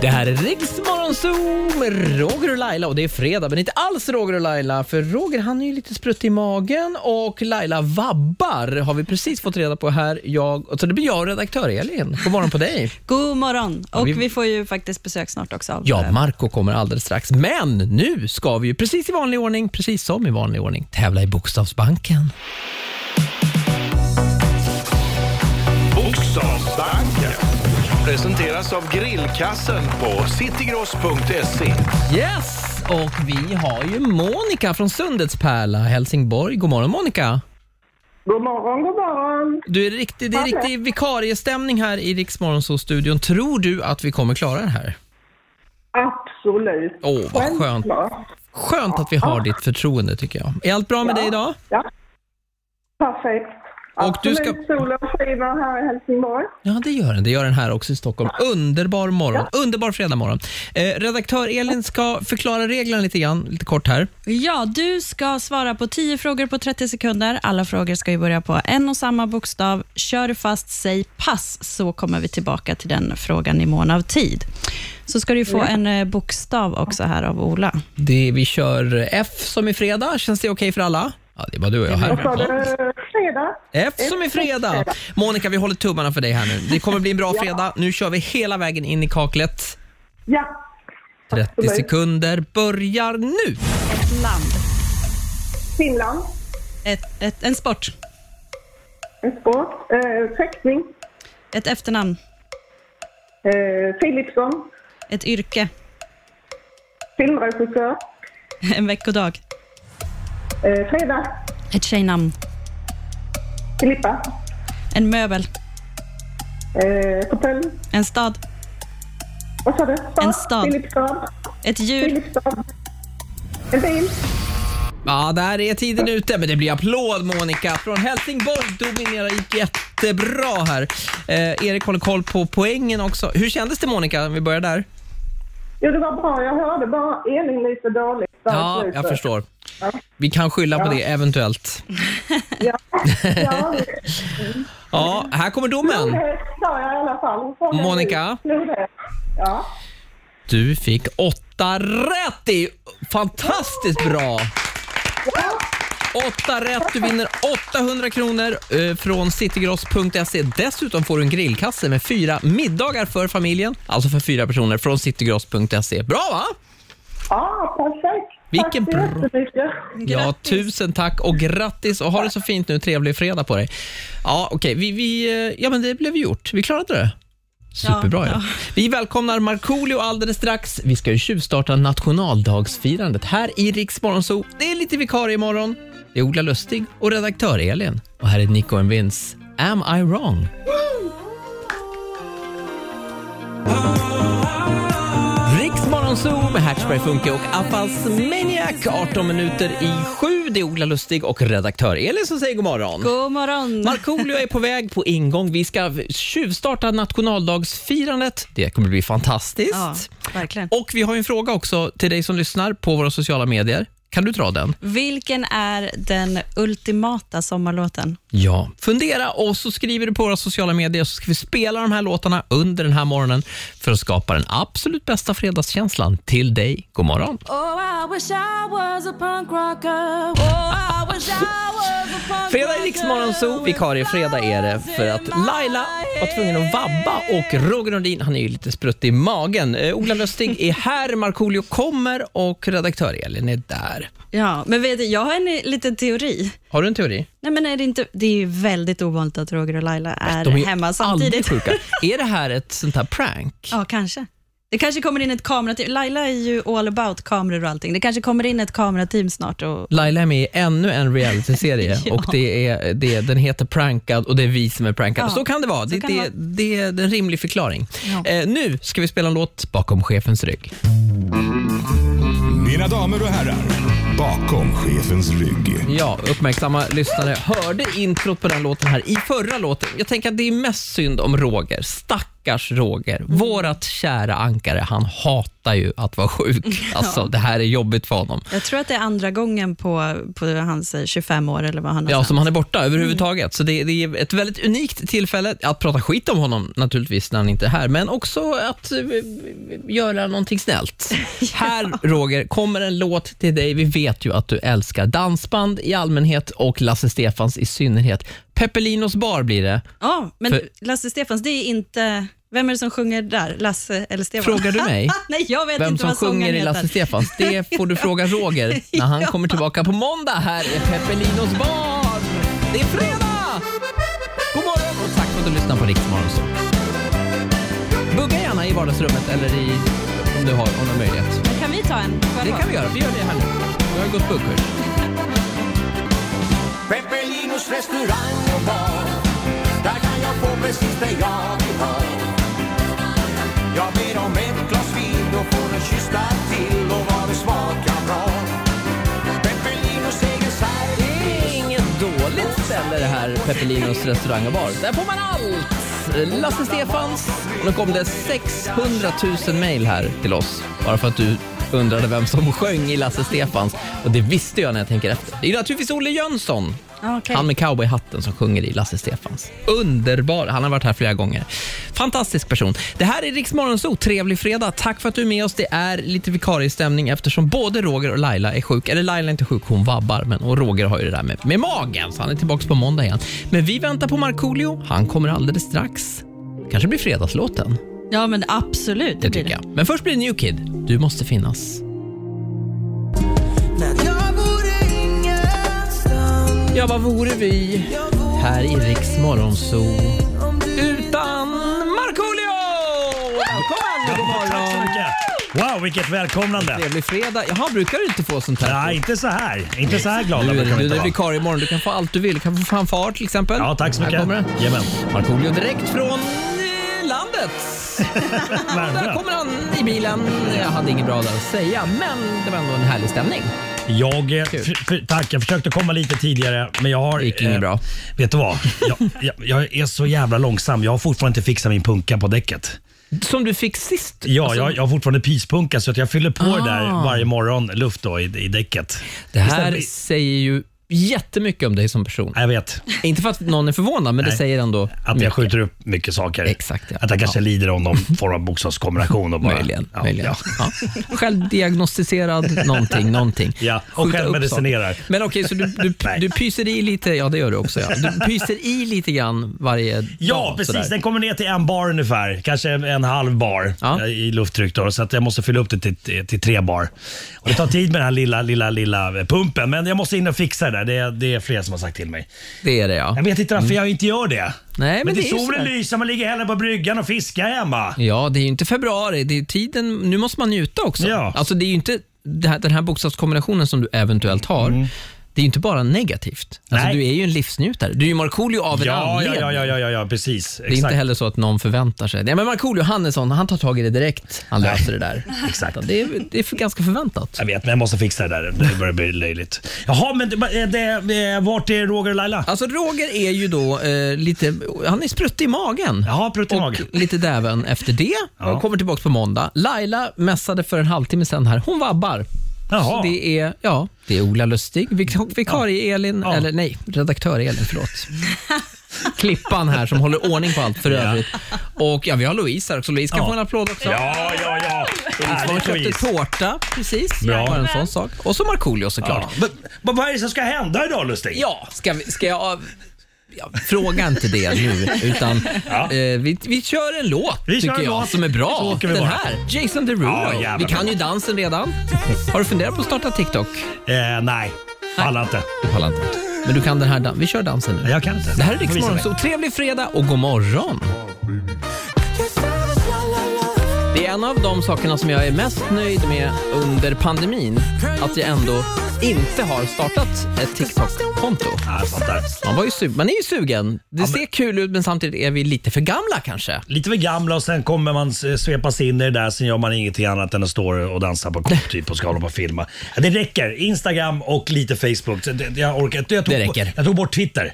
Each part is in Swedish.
Det här är Riksmorgon Zoo med Roger och Laila och det är fredag men inte alls Roger och Laila för Roger han är ju lite sprutt i magen och Laila vabbar har vi precis fått reda på här. Jag, så det blir jag och redaktör Elin. God morgon på dig. God morgon. Och vi- vi... får ju faktiskt besök snart också av Ja, eh, Marco kommer alldeles strax. Men nu ska vi ju precis i vanlig ordning, precis som i vanlig ordning, tävla i Bokstavsbanken. Bokstavsbanken presenteras av Grillkassen på citygross.se. Yes! Och vi har ju Monica från Sundets Pärla, Helsingborg. God morgon Monica. God morgon, god morgon. Du är riktig, det är riktig vikariestämning här i Riksmorgonzoo-studion. Tror du att vi kommer klara det här? Absolut. Åh, vad skönt. Skönt att vi har ditt förtroende tycker jag. Är allt bra med dig idag? Ja. Perfekt. Och du Absolut. ska- Solen skiner här i Helsingborg. Ja, det gör den. Det gör den här också i Stockholm. Underbar morgon. Underbar fredagmorgon. Eh, redaktör Elin ska förklara reglerna lite grann, lite kort här. Ja, du ska svara på 10 frågor på 30 sekunder. Alla frågor ska ju börja på en och samma bokstav. Kör fast, säg pass, så kommer vi tillbaka till den frågan i mån av tid. Så ska du få en eh, bokstav också här av Ola. Det, vi kör F som i fredag. Känns det okej för alla? Ja, det var du och jag Och så är här. det fredag. F som i fredag. Monica, vi håller tummarna för dig här nu. Det kommer bli en bra Ja. fredag. Nu kör vi hela vägen in i kaklet. Ja. 30 Absolut. sekunder börjar nu. Ett land. Finland. Ett, ett, en sport. En sport. Eh, fäktning. Ett efternamn. Eh, Philipsson. Ett yrke. Filmregissör. En veckodag. Eh, fredag. Ett tjejnamn. Filippa. En möbel. Eh, fåtölj. En stad. Vad sa du? En stad. Filipstad. Ett djur. Filipstad. En bil. Ja, där är tiden ute, men det blir applåd Monica från Helsingborg. Dominerar, gick jättebra här. Eh, Erik håller koll på poängen också. Hur kändes det Monica, om vi börjar där? Jo, det var bra. Jag hörde bara Elin lite dåligt. Ja, jag förstår. Vi kan skylla på Ja. det, eventuellt. Ja, ja Ja, här kommer domen. sa jag i alla fall. Monica? Ja. Du fick åtta rätt! Är fantastiskt bra! Åtta rätt, du vinner 800 kronor eh, från citygross.se. Dessutom får du en grillkasse med fyra middagar för familjen, alltså för fyra personer, från citygross.se. Bra va? Ja, perfekt. Vilken Tack så bra- jättemycket. Ja, tusen tack och grattis och ha det så fint nu. Trevlig fredag på dig. Ja, okej, vi, vi, eh, ja men det blev gjort. Vi klarade det. Superbra ja, Ja, Vi välkomnar Markoolio alldeles strax. Vi ska ju tjuvstarta nationaldagsfirandet här i Rix Morgon Zoo. Det är lite vikarie imorgon. Det är Ola Lustig och redaktör Elin. Och här är Nico and Vince. Am I wrong? Morgonzoo med Hatchberg Funke och Afas Maniac. 18 minuter i sju. Det är Ola Lustig och redaktör Elin som säger god morgon. God morgon. Markoolio är på väg på ingång. Vi ska tjuvstarta nationaldagsfirandet. Det kommer bli fantastiskt. Ja, verkligen. Och vi har en fråga också till dig som lyssnar på våra sociala medier. Kan du dra den? Vilken är den ultimata sommarlåten? Ja. Fundera och så skriver du på våra sociala medier så ska vi spela de här låtarna under den här morgonen för att skapa den absolut bästa fredagskänslan till dig. God morgon. Oh, I wish I was a punk rocker. Oh, I wish I was a punk Fredag i Rix Morgon Zoo, vikarie fredag är det för att Laila var tvungen att vabba och Roger Nordin, han är ju lite sprutt i magen. Eh, Ola Lustig är här, Markoolio kommer och redaktör Elin är där. Ja, men vet du, jag har en liten teori. Har du en teori? Nej, men är det, inte, det är ju väldigt ovanligt att Roger och Laila är, De är hemma samtidigt. sjuka. Är det här ett sånt här prank? Ja, kanske. Det kanske kommer in ett kamerateam. Laila är ju all about kameror och allting. Det kanske kommer in ett kamerateam snart. Och... Laila är med i ännu en realityserie Ja. och det är, det, den heter Prankad och det är vi som är prankade. Ja, Så kan det vara. Det, det, det det, är en rimlig förklaring. Ja. Eh, nu ska vi spela en låt bakom chefens rygg. Mina damer och herrar, bakom chefens rygg. Ja, uppmärksamma lyssnare hörde introt på den låten här i förra låten. Jag tänker att det är mest synd om Roger. Stack stackars Roger, vårat kära ankare, han hatar ju att vara sjuk. Alltså, Det här är jobbigt för honom. Jag tror att det är andra gången på, på hans eh, 25 år eller vad han har Ja, sänt. som han är borta överhuvudtaget. Så det, det är ett väldigt unikt tillfälle att prata skit om honom naturligtvis när han inte är här, men också att eh, göra någonting snällt. Här, Roger, kommer en låt till dig. Vi vet ju att du älskar dansband i allmänhet och Lasse Stefans i synnerhet. Peppelinos bar blir det. Ja, men För- Lasse Stefans, det är inte... Vem är det som sjunger där? Lasse eller Stefan? Frågar du mig? Nej, jag vet Vem inte som vad sjunger i Lasse. Stefans, det får du fråga Roger när han Ja. kommer tillbaka på måndag. Här är Peppelinos bar. Det är fredag! God morgon och tack för att du lyssnar på Riksmorgon. så. Bugga gärna i vardagsrummet eller i, om du har, om du har möjlighet. Kan vi ta en? Det kan vi göra. Vi gör det här nu. Jag har gått buggkurs. Peppelinos restaurang och bar Där kan jag få precis det jag vill ha jag ber om ett glas vin och får en kyss till och vad det smakar bra Peppelinos egen Det är inget dåligt ställe det här, Peppelinos restaurang och bar. Där får man allt! Lasse Stefans. Och nu kom det 600 000 mejl här till oss. Bara för att du undrade vem som sjöng i Lasse Stefans. Och det visste jag när jag tänker efter. Det är naturligtvis Olle Jönsson. Ja, okej. Han med cowboyhatten som sjunger i Lasse Stefans. Underbar. Han har varit här flera gånger. Fantastisk person. Det här är Rix Morgonzoo. Trevlig fredag. Tack för att du är med oss. Det är lite vikariestämning eftersom både Roger och Laila är sjuk. Eller Laila är inte sjuk, hon vabbar. Men, och Roger har ju det där med, med magen, så han är tillbaka på måndag igen. Men vi väntar på Markoolio. Han kommer alldeles strax. Kanske blir fredagslåten. Ja, men absolut. Det blir tycker jag. Men först blir det New Kid. Du måste finnas. Ja, vad vore vi här i Riks Morgonzoo utan Markoolio? Välkommen! God Tack så morgon! mycket. Wow, vilket välkomnande. Trevlig fredag. Jaha, brukar du inte få sånt här? Nej, inte så här. Inte så här glada Du, brukar vi du, inte är vara. vikarie imorgon. Du kan få allt du vill. Du kan få fanfar till exempel. Ja, tack så Här mycket. kommer det. Jajamän. Markoolio direkt från eh, landet. Där kommer han i bilen. Jag hade inget bra där att säga, men det var ändå en härlig stämning. Jag, eh, Kul. f- f- tack, jag försökte komma lite tidigare men jag har... Det gick inget bra. Vet du vad? Jag, jag, jag är så jävla långsam. Jag har fortfarande inte fixat min punka på däcket. Som du fick sist. Ja, Alltså, jag, jag har fortfarande pyspunka så att jag fyller på det där Ah. varje morgon, luft då, i, i däcket. Det här Istället- säger ju jättemycket om dig som person. Jag vet Inte för att någon är förvånad, men det Nej. säger ändå att jag mycket. skjuter upp mycket saker. Exakt, ja. Att jag kanske Ja. lider av någon form av bokstavskombination. Och bara, Möjligen. Ja, möjligen. Ja. Ja. Självdiagnostiserad någonting, någonting. Ja, och Skjuta upp självmedicinerar. saker. Men okej, så du, du, Nej. du pyser i lite, ja det gör du också. Ja. Du pyser i lite grann varje Ja, dag. precis. sådär. Den kommer ner till en bar ungefär. Kanske en halv bar Ja. eh, i lufttryck. Då, så att jag måste fylla upp det till, till tre bar. Och det tar tid med den här lilla, lilla, lilla pumpen. Men jag måste in och fixa det där. Det, är- det är fler som har sagt till mig. Det är det ja. Jag vet inte varför jag inte gör det. Nej, men men det är ju solen sådär. lyser, man ligger hellre på bryggan och fiskar hemma. Ja, det är ju inte februari. Det är tiden, nu måste man njuta också. Ja. Alltså, det är ju inte det här, den här bokstavskombinationen som du eventuellt har. Det är ju inte bara negativt. Alltså, Nej. du är ju en livsnjutare. Du är ju Markoolio av en Ja, ja, anledning. ja, ja, ja, ja, ja, precis. Det är inte heller så att någon förväntar sig. Nej, men Markoolio, han är sån. Han tar tag i det direkt. Han löser det där. Exakt. Det är, det är för ganska förväntat. Jag vet, men jag måste fixa det där. Det börjar bli löjligt. Jaha, men det, det, det, vart är Roger och Laila? Alltså Roger är ju då eh, lite, han är sprutt i magen. Jaha, prutt i och magen. lite däven efter det. Ja. Och kommer tillbaka på måndag. Laila mässade för en halvtimme sedan här. Hon vabbar. Jaha. Så det är, ja, det är Ola Lustig, vik- vikarie Elin, Ja. eller nej, redaktör Elin, förlåt. Klippan här som håller ordning på allt för övrigt. Och ja, vi har Louise här också. Louise kan Ja. få en applåd också. Ja, ja, ja. Hon Härligt köpte Louise. tårta precis. Bra. Bara en sån sak. Och så Markoolio såklart. Ja. Men, men vad är det som ska hända idag Lustig? Ja, ska, vi, ska jag... Ja, fråga inte det nu, utan Ja. eh, vi, vi kör en låt Vi kör tycker en jag låt. som är Så bra. åker vi Den bara. här, Jason Derulo. Ja, vi kan bra. ju dansen redan. Har du funderat på att starta TikTok? Eh, nej, pallar inte. Du pallar inte. Men du kan den här, dan- vi kör dansen nu. Jag kan inte. Det här är Får visa Riksmorgon, mig. så trevlig fredag och god morgon. Det är en av de sakerna som jag är mest nöjd med under pandemin. Att jag ändå inte har startat ett TikTok-konto. Man, var ju su- man är ju sugen. Det ser kul ut men samtidigt är vi lite för gamla kanske. Lite för gamla och sen kommer man s- svepas in i det där. Sen gör man ingenting annat än att stå och dansa på kort typ hålla på och filma. Ja, Det räcker. Instagram och lite Facebook. Det- Jag, orkar, jag, tog, Det räcker. jag tog bort Twitter.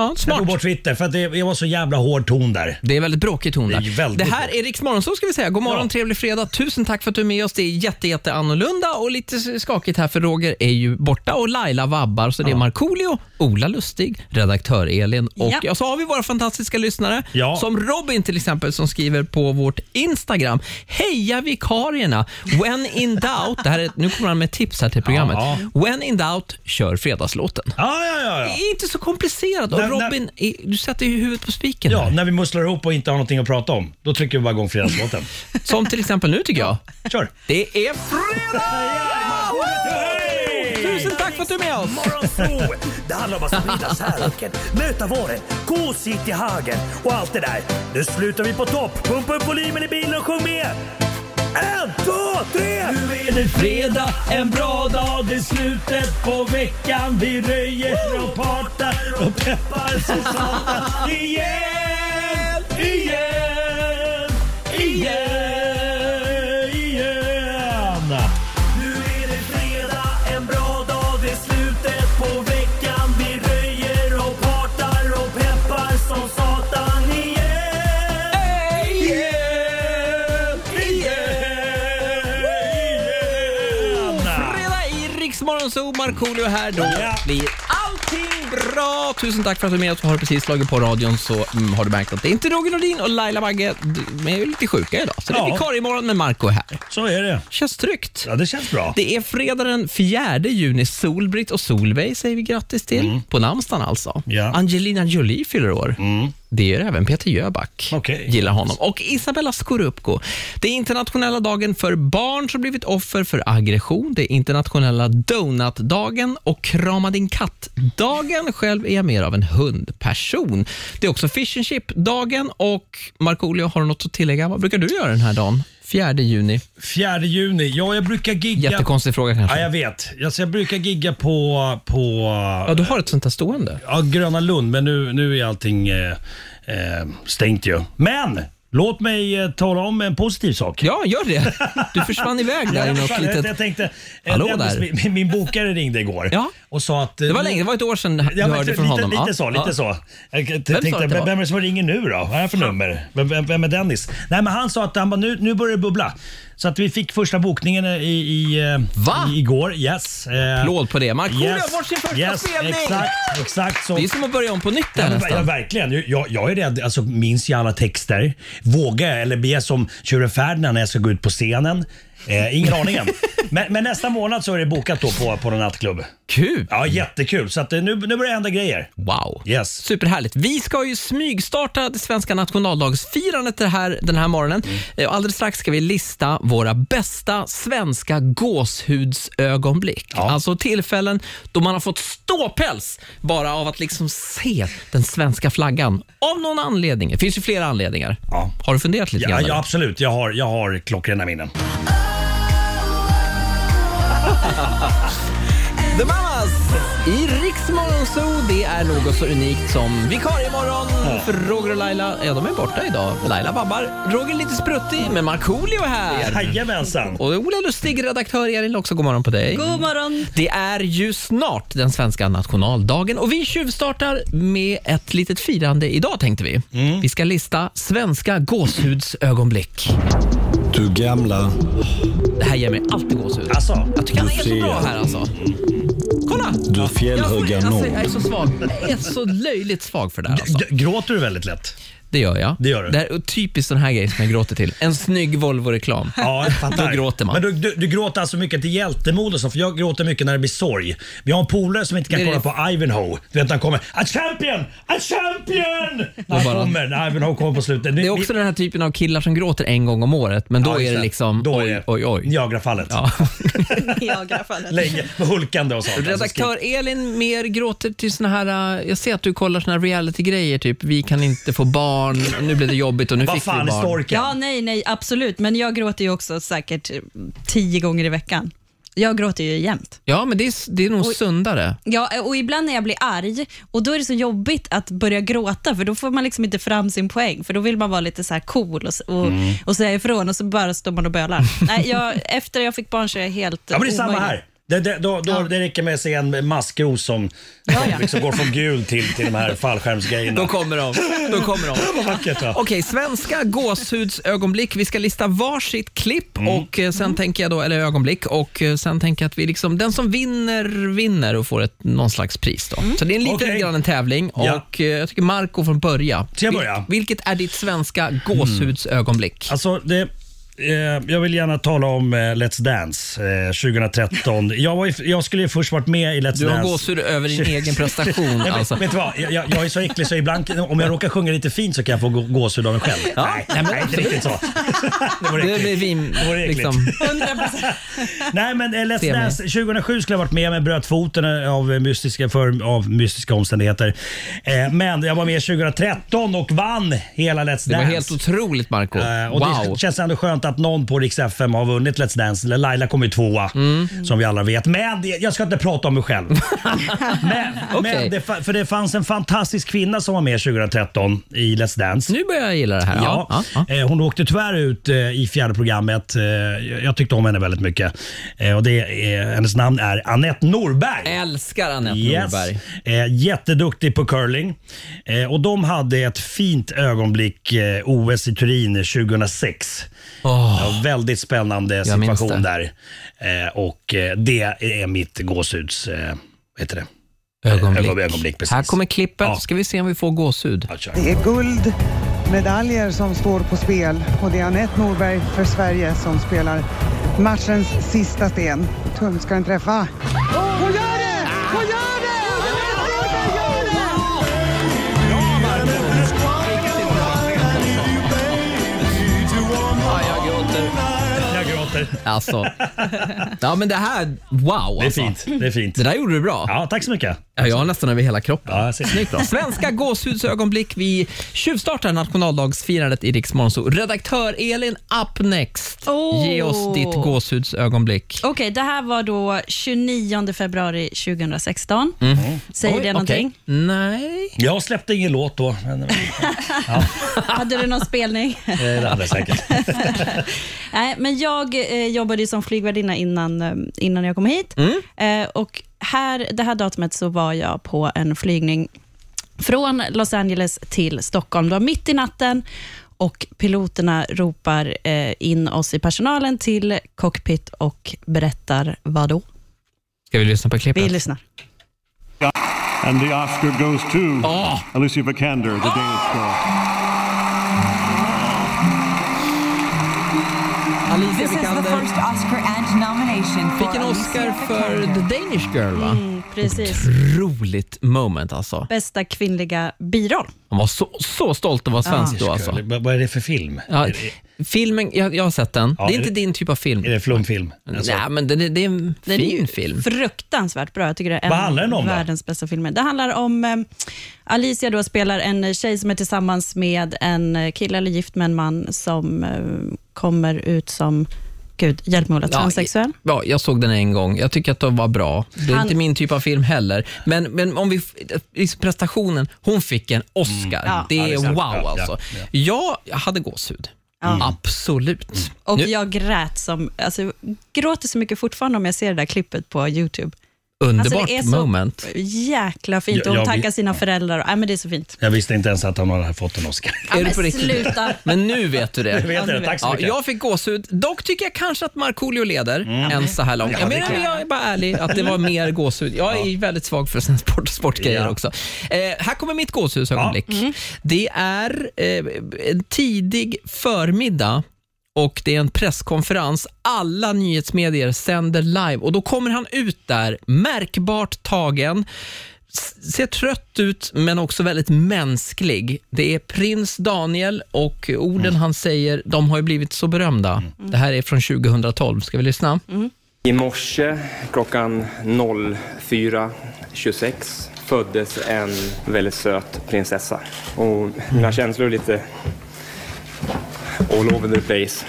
Ja, Jag smart. tog bort Twitter för att det, det var så jävla hård ton där. Det är väldigt bråkig ton Det där. är väldigt Det här är Riks Morgonzoo ska vi säga. God morgon, Ja. trevlig fredag. Tusen tack för att du är med oss. Det är jätte, jätte annorlunda och lite skakigt här för Roger är ju borta och Laila vabbar. Så det är Markoolio, Ola Lustig, redaktör Elin och Ja. ja, så har vi våra fantastiska lyssnare Ja. som Robin till exempel som skriver på vårt Instagram. Heja vikarierna! When in doubt, det här är, nu kommer han med tips här till programmet. Ja. When in doubt, kör fredagslåten. Ja, ja, ja. Det ja. är inte så komplicerat. Och när- Robin, du sätter ju huvudet på spiken Ja, här. när vi musslar ihop och inte har någonting att prata om, då trycker vi bara igång fredagslåten. Som till exempel nu tycker jag. Kör! Det är fredag! Tusen tack för att du är med oss! Morgonzoo! Det handlar om att sprida kärleken, möta våren, gosigt i hagen och allt det där. Nu slutar vi på topp! Pumpa upp volymen i bilen och sjung med! En, två, tre! Nu är det fredag, en bra dag, det är slutet på veckan. Vi röjer och partar och peppar Susanna satan. Igen, igen, igen, i Riksmorgonzoo, Markoolio här. Då Ja. blir allting bra. Tusen tack för att du är med oss. Har du precis slagit på radion så mm, har du märkt att det är inte Roger Nordin och Laila Bagge. De är ju lite sjuka idag. Så det är Ja. vikarie imorgon med Marco här. Så är det. Känns tryggt. Ja, det känns bra. Det är fredag den 4 juni. Solbritt och Solveig säger vi grattis till. På namnsdagen alltså. Mm. Ja. Mm. Angelina Jolie fyller år. Det gör även Peter Jöback. Okej. Gillar honom. Och Isabella Scorupco. Det är internationella dagen för barn som blivit offer för aggression. Det är internationella donutdagen och krama din katt-dagen. Själv är jag mer av en hundperson. Det är också fish and chip-dagen och Markoolio, har du något att tillägga? Vad brukar du göra den här dagen? 4 juni. 4 juni. Ja, jag brukar gigga... Jättekonstig fråga kanske. Ja, jag vet. Alltså, jag brukar gigga på, på Ja, du har ett sånt här stående. ja, Gröna Lund, men nu, nu är allting eh, eh, stängt ju. Men! Låt mig eh, tala om en positiv sak. Ja, gör det. Du försvann iväg där i något jag, litet... jag tänkte, eh, Hallå Dennis, där. Min, min bokare ringde igår Ja. och sa att... eh, Det var länge, det var ett år sedan du Ja, men hörde från lite, honom. Lite Ja. så, lite Ja. så. Jag t- sa tänkte, att det vem, var? vem är det som ringer nu då? Vad är det för nummer? Vem, vem, vem är Dennis? Nej, men han sa att han bara, nu, nu börjar det bubbla. Så att vi fick första bokningen i, i, eh, Va? i, igår. Yes. Eh, Applåd på det. Markoolio har fått sin första yes, spelning! Exakt, exakt så. Det är som att börja om på nytt där Ja, nästan. ja, verkligen. Jag, jag är rädd. Alltså, minns jag alla texter? Vågar jag? Eller blir jag som tjuren Ferdinand när jag ska gå ut på scenen? Eh, ingen aning än. Men, men nästa månad så är det bokat då på, på någon nattklubb. Kul! Ja, jättekul. Så att, eh, nu, nu börjar det hända grejer. Wow. Yes. Superhärligt. Vi ska ju smygstarta det svenska nationaldagsfirandet det här, den här morgonen. Mm. Eh, och Alldeles strax ska vi lista våra bästa svenska gåshudsögonblick. Ja. Alltså tillfällen då man har fått ståpäls bara av att liksom se den svenska flaggan. Av någon anledning. Det finns ju flera anledningar. Ja. Har du funderat lite Ja, grann? ja, eller? absolut. Jag har, jag har klockrena minnen. The Mamas i Riksmorgon Zoo. Det är något så unikt som vikariemorgon för Roger och Laila. Ja, de är borta idag. Laila vabbar. Roger är lite spruttig, men Markoolio är här. Jajamensan. Och Ola Lustig, redaktör Elin, också god morgon på dig. God morgon. Det är ju snart den svenska nationaldagen och vi tjuvstartar med ett litet firande idag tänkte vi. Vi ska lista svenska gåshudsögonblick. Du gamla, Det här ger mig alltid gåshud. Alltså, Jag tycker han är så ser. bra här alltså. Kolla! du fjällhöga alltså, jag är så svag. Jag är så löjligt svag för det här alltså. g- gråter du väldigt lätt? Det gör jag. Det gör du. Det här är typiskt sån här grej som jag gråter till. En snygg Volvo-reklam. Ja, jag fattar. Då gråter man. Men du, du, du gråter alltså mycket till hjältemod och så, för jag gråter mycket när det blir sorg. Vi har en polare som inte kan Det är kolla på Ivanhoe. Du vet när han kommer “A champion! A champion!” När han bara- kommer, när Ivanhoe kommer på slutet. Det är också den här typen av killar som gråter en gång om året, men då är det liksom Då är oj, det oj, oj. Niagarafallet. Ja. Niagarafallet. Länge, med hulkande och sånt. Alltså, Redaktör Elin mer gråter till såna här, äh, jag ser att du kollar såna här reality-grejer, typ vi kan inte få barn, nu blev det jobbigt och nu Vad fick vi fan är barn. storken? Ja, nej, nej, absolut. Men jag gråter ju också säkert tio gånger i veckan. Jag gråter ju jämt. Ja, men det är, det är nog sundare. Ja, och ibland när jag blir arg och då är det så jobbigt att börja gråta för då får man liksom inte fram sin poäng för då vill man vara lite så här cool och, och, och säga ifrån och så bara står man och bölar. Nej, jag, efter jag fick barn så är jag helt Ja, men det är samma omöjlig. här. Det, det, då, då, det räcker med att se en maskros som, som liksom går från gul till, till de här fallskärmsgrejerna. Då kommer de. Då kommer de. Vad vackert va? Okej, svenska gåshudsögonblick. Vi ska lista varsitt klipp Mm. och eh, sen tänker jag då, eller ögonblick och eh, sen tänker jag att vi liksom, den som vinner, vinner och får ett, någon slags pris då. Så det är en liten Okej. grann en tävling Ja. och eh, jag tycker Marco får börja. Ska jag Vil- börja? Vilket är ditt svenska gåshudsögonblick? Alltså, det, jag vill gärna tala om eh, Let's Dance eh, 2013. Jag, var ju, jag skulle ju först varit med i Let's Du har Dance. gåshud över din egen prestation. Nej, men, alltså. Vet du vad? Jag, jag, är så äcklig så ibland om jag råkar sjunga lite fint så kan jag få gå- gåshud av mig själv. Ja, nej, nej, nej, det är riktigt så. Det vore Det äckligt. blir vin, Det vore äckligt. liksom. 100%. Nej men eh, Let's. Dance 2007 skulle jag varit med men bröt foten eh, av eh, mystiska, för, av mystiska omständigheter. Eh, men jag var med 2013 och vann hela Let's Dance. Det var helt otroligt Marco. Eh, och wow. Det känns ändå skönt att någon på Rix FM har vunnit Let's Dance. Laila kom ju tvåa, Mm. som vi alla vet. Men det, jag ska inte prata om mig själv. men, Okej. men det, fa- för det fanns en fantastisk kvinna som var med 2013 i Let's Dance. Nu börjar jag gilla det här. Ja, Ja. Ja, ja. Eh, hon åkte tyvärr ut eh, i fjärde programmet. Eh, jag- jag tyckte om henne väldigt mycket. Eh, och det är, hennes namn är Annette Norberg. Älskar Anette Yes. Norberg. Eh, jätteduktig på curling. Eh, och de hade ett fint ögonblick eh, OS i Turin 2006. Var väldigt spännande situation det. där. Eh, och eh, det är mitt gåshuds... Eh, vad heter det? Ögonblick. Ögon- ögonblick precis. Här kommer klippet. Ja. Ska vi se om vi får gåshud. Det är guldmedaljer som står på spel och det är Anette Norberg för Sverige som spelar matchens sista sten. Tum ska den träffa. Gör Gråter. Alltså. Ja, men det här, wow Det är alltså. fint. Det är fint. Det där gjorde du bra. Ja, tack så mycket. Ja, jag har nästan över hela kroppen. Ja, jag ser. Snyggt bra. Svenska gåshudsögonblick. Vi tjuvstartar nationaldagsfirandet i Rix Morgon Zoo. Redaktör Elin, up next. Åh. Ge oss ditt gåshudsögonblick. Okej, det här var då 29 februari 2016. Säger Oj, det någonting? Nej. Jag släppte ingen låt då. Men, Hade du någon spelning? eh, det hade jag säkert. Nej, men jag eh, jobbade ju som flygvärdinna innan, eh, innan jag kom hit. Eh, och här, det här datumet så var jag på en flygning från Los Angeles till Stockholm. Det var mitt i natten och piloterna ropar eh, in oss i personalen till cockpit och berättar vad då? Ska vi lyssna på klippet? Vi lyssnar. And the Oscar goes to Åh. Alicia Vikander, the Danish girl. This is the first Oscar Oscar för. The Danish Girl, va? Mm, precis. Otroligt moment alltså. Bästa kvinnliga biroll. Han var så, så stolt att vara svensk då alltså. Vad vad är det för film? Ja, Är, det, filmen, jag, jag har sett den. Ja, det är är inte det- din typ av film. är det flumfilm? Alltså, Nej, men det, det är en Den är fin ju film. fruktansvärt bra. Jag tycker det är en Vad handlar den om då? världens bästa filmer. Det handlar om eh, Alicia då spelar en tjej som är tillsammans med en kille eller gift med en man som eh, kommer ut som, gud, hjälp mig Ola, Ja, transsexuell. Ja, jag såg den en gång. Jag tycker att den var bra. Det är Han- inte min typ av film heller. Men, men om vi, liksom prestationen, hon fick en Oscar. Ja. Det Ja, är det är wow Ja, ja, alltså. ja. Jag hade gåshud. Ja. Absolut. Och Nu, jag grät som, alltså, gråter så mycket fortfarande om jag ser det där klippet på YouTube. Underbart alltså, det är så moment. Jäkla fint. Och hon tackar sina föräldrar. och- Nej, men det är så fint. Jag visste inte ens att han hade fått en Oscar. Ja, Är men du på riktigt? sluta. Men nu vet du det. Jag vet det. Tack så Ja, mycket. jag fick gåshud. Dock tycker jag kanske att Markoolio leder än så här långt. Ja, jag, det menar, jag är bara ärlig att det var mer gåshud. Jag är väldigt svag för såna sport, sportgrejer Ja. också. Eh, här kommer mitt gåshudsögonblick. Det är eh, en tidig förmiddag och det är en presskonferens. Alla nyhetsmedier sänder live och då kommer han ut där, märkbart tagen. Ser trött ut, men också väldigt mänsklig. Det är prins Daniel och orden han säger, de har ju blivit så berömda. Det här är från 2012. Ska vi lyssna? I morse klockan 04.26 föddes en väldigt söt prinsessa. Och mina känslor är lite all over the place.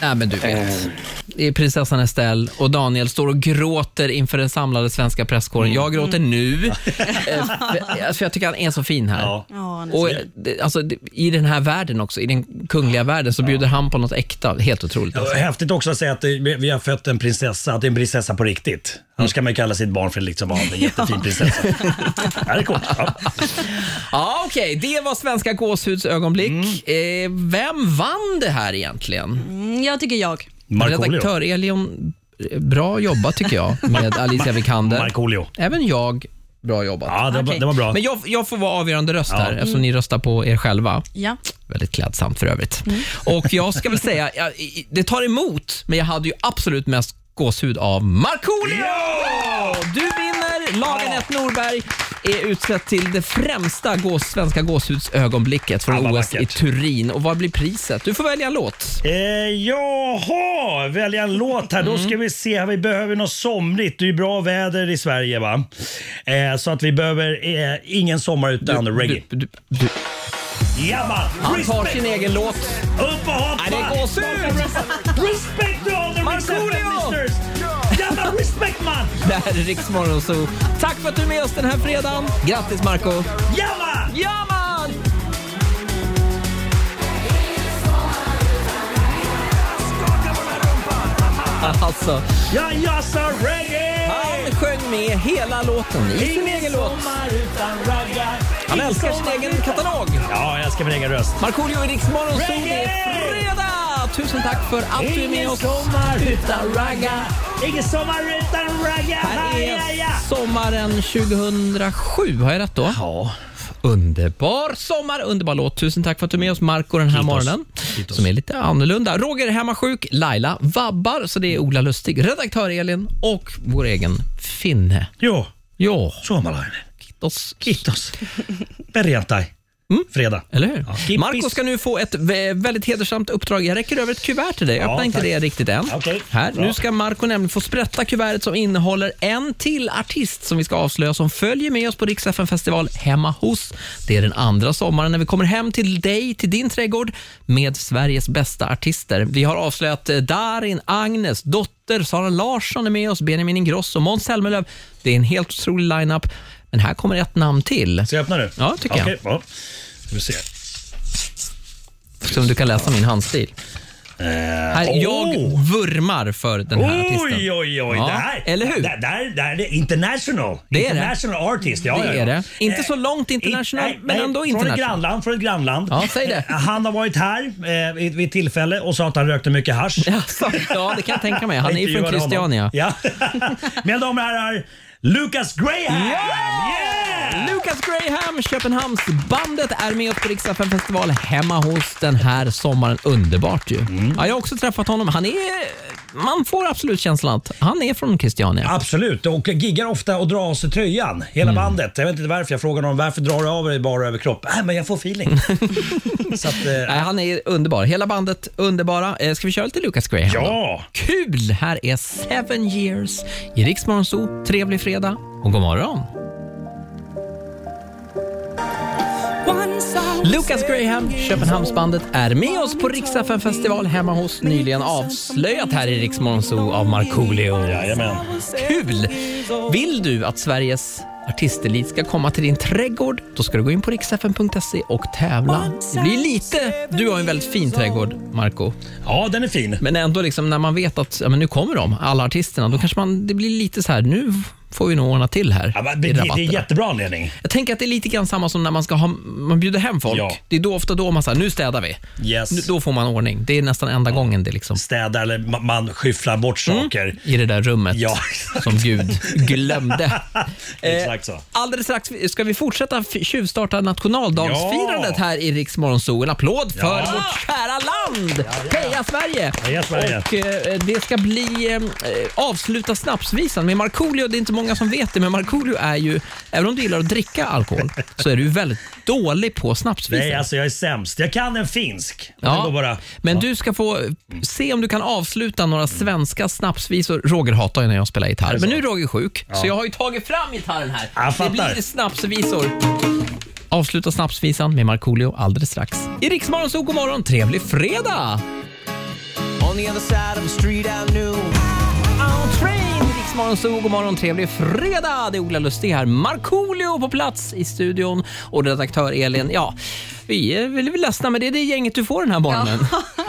Nej, men du vet. Eh, är prinsessan Estelle och Daniel står och gråter inför den samlade svenska presskåren. Jag gråter nu, eh, för, alltså, jag tycker han är så fin här. Ja. Och eh, alltså, I den här världen också, i den kungliga världen, så bjuder han på något äkta. Helt otroligt. Alltså. Häftigt också att säga att det- vi har fött en prinsessa, att det är en prinsessa på riktigt. Annars kan man ju kalla sitt barn för liksom, ja, en jättefin prinsessa. ja, det är coolt. Ja. Ja, Okej, det var svenska gåshuds ögonblick. Eh, vem vann det här egentligen? Mm, jag tycker jag. Redaktör Elion, eh, bra jobbat tycker jag med Alicia Vikander. Markoolio. Även jag, bra jobbat. Ja, det, var- Okej. det var bra. Men jag, jag får vara avgörande röst här eftersom ni röstar på er själva. Ja. Väldigt klädsamt för övrigt. Och jag ska väl säga, ja, i- det tar emot, men jag hade ju absolut mest gåshud av Markoolio! Du vinner! Lagen 1 Norberg är utsett till det främsta gås, svenska gåshudsögonblicket från vad OS i vackert. Turin. Och vad blir priset? Du får välja en låt. Eh, jaha, välja en låt här. Då Mm. ska vi se. Vi behöver något somrigt. Det är ju bra väder i Sverige va? Eh, så att vi behöver eh, ingen sommar utan reggae. Du, du, du. Ja man! Han tar sin egen låt. Upp och hoppa! Nej, det är gåshud! Respect to all the Markoolio! Mixed Ja man, respect man! Det här är Riksmorgon Zoo. Tack för att du är med oss den här fredagen. Grattis Marco Ja man! Ja man! Alltså, Ja, jag sa reggae! han sjöng med hela låten i sin egen låt. Han älskar sin egen katalog. Ja, jag älskar min egen röst. Markoolio i Riksmorgon Zoo. Det är fredag! Tusen tack för att du är med oss. sommar utan ragga. Ingen sommar utan ragga. Här är sommaren 2007, har jag rätt då? Ja. Underbar sommar, underbar låt. Tusen tack för att du är med oss Marco den här Kitos. morgonen. Kitos. Som är lite annorlunda. Roger är hemmasjuk, Laila vabbar, så det är Ola Lustig, redaktör Elin och vår egen Finne. Jo, Ja, suomalainen. kiitos. Kiitos. Perjantai. Fredag. Eller hur? Ja. Marco ska nu få ett vä- väldigt hedersamt uppdrag. Jag räcker över ett kuvert till dig. Jag Ja, inte tack. det riktigt än. Okej, Här. bra. Nu ska Marco nämligen få sprätta kuvertet som innehåller en till artist som vi ska avslöja som följer med oss på Rix festival hemma hos. Det är den andra sommaren när vi kommer hem till dig, till din trädgård med Sveriges bästa artister. Vi har avslöjat eh, Darin, Agnes, Dotter, Sara Larsson är med oss, Benjamin Ingrosso, Måns Zelmerlöw. Det är en helt otrolig lineup. Men här kommer ett namn till. Ska jag öppna nu? Ja, tycker jag. Okej, ja. Vi se. Som du kan läsa min handstil. Eh, Här, oh! Jag vurmar för den här artisten. Oj, oj, oj. Ja, det här, eller hur? Där, där, där är det international. Det är det. international artist. Ja, Det ja, ja. är det. Inte Eh, så långt international, nej, men ändå Från international. ett grannland. Från ett grannland. Ja, säg det. Eh, Han har varit här eh, vid, vid tillfälle och sa att han rökte mycket hasch. Jaså? Ja, det kan jag tänka mig. Han är ju från honom. Christiania. Ja. Mina damer och herrar, Lucas Graham! Yeah! Lucas Graham, Köpenhamnsbandet, är med oss på Rix festival hemma hos den här sommaren. Underbart ju. Mm. Ja, jag har också träffat honom. Han är... Man får absolut känslan att han är från Christiania. Absolut, och giggar ofta och drar av sig tröjan. Hela Mm. bandet. Jag vet inte varför. Jag frågar honom varför drar du av dig bara över kropp? Nej, men jag får feeling. Så att, eh, Nej, han är underbar. Hela bandet underbara. Eh, Ska vi köra lite Lucas Graham då? ja! Kul! Här är Seven years i Rix Morgon Zoo. Trevlig fredag och god morgon. Lucas Graham, Köpenhamnsbandet, är med oss på Rix FM festival hemma hos nyligen avslöjat här i Rix Morgon Zoo av Markoolio. Jajamän. Kul! Vill du att Sveriges artistelit ska komma till din trädgård, då ska du gå in på riksfn.se och tävla. Det blir lite... Du har en väldigt fin trädgård, Marco. Ja, den är fin. Men ändå liksom när man vet att ja, men nu kommer de, alla artisterna, då kanske man, det blir lite så här, nu får vi nog ordna till här Ja, men i det, det är jättebra anledning. Jag tänker att det är lite grann samma som när man ska ha, man bjuder hem folk. Ja. Det är då ofta då man säger, nu städar vi. Yes. Nu, då får man ordning. Det är nästan enda gången det liksom Städa eller ma- man skyfflar bort saker. i det där rummet Ja, som Gud glömde. Exakt så. Alldeles strax ska vi fortsätta tjuvstarta nationaldagsfirandet Ja. här i Rix Zoo. En applåd för Ja. vårt kära land! Heja Sverige! Heja Sverige. Och eh, det ska bli eh, avsluta snapsvisan med Markoolio. Det är inte många som vet det, men Markoolio är ju, även om du gillar att dricka alkohol, så är du väldigt dålig på snapsvisor. Nej, alltså jag är sämst. Jag kan en finsk. Ja. Går bara... Men du ska få se om du kan avsluta några svenska snapsvisor. Roger hatar ju när jag spelar gitarr, men nu är Roger sjuk, så jag har ju tagit fram gitarren här. Jag det fattar. blir snapsvisor. Avsluta snapsvisan med Markoolio alldeles strax. I Rix Morgon, så god morgon, trevlig fredag! On the other side of the street I knew Riksmorgon Zoo. God morgon, trevlig fredag. Det är Ola Lustig här. Markoolio på plats i studion och redaktör Elin. Ja, vi är väl ledsna men det är det gänget du får den här morgonen.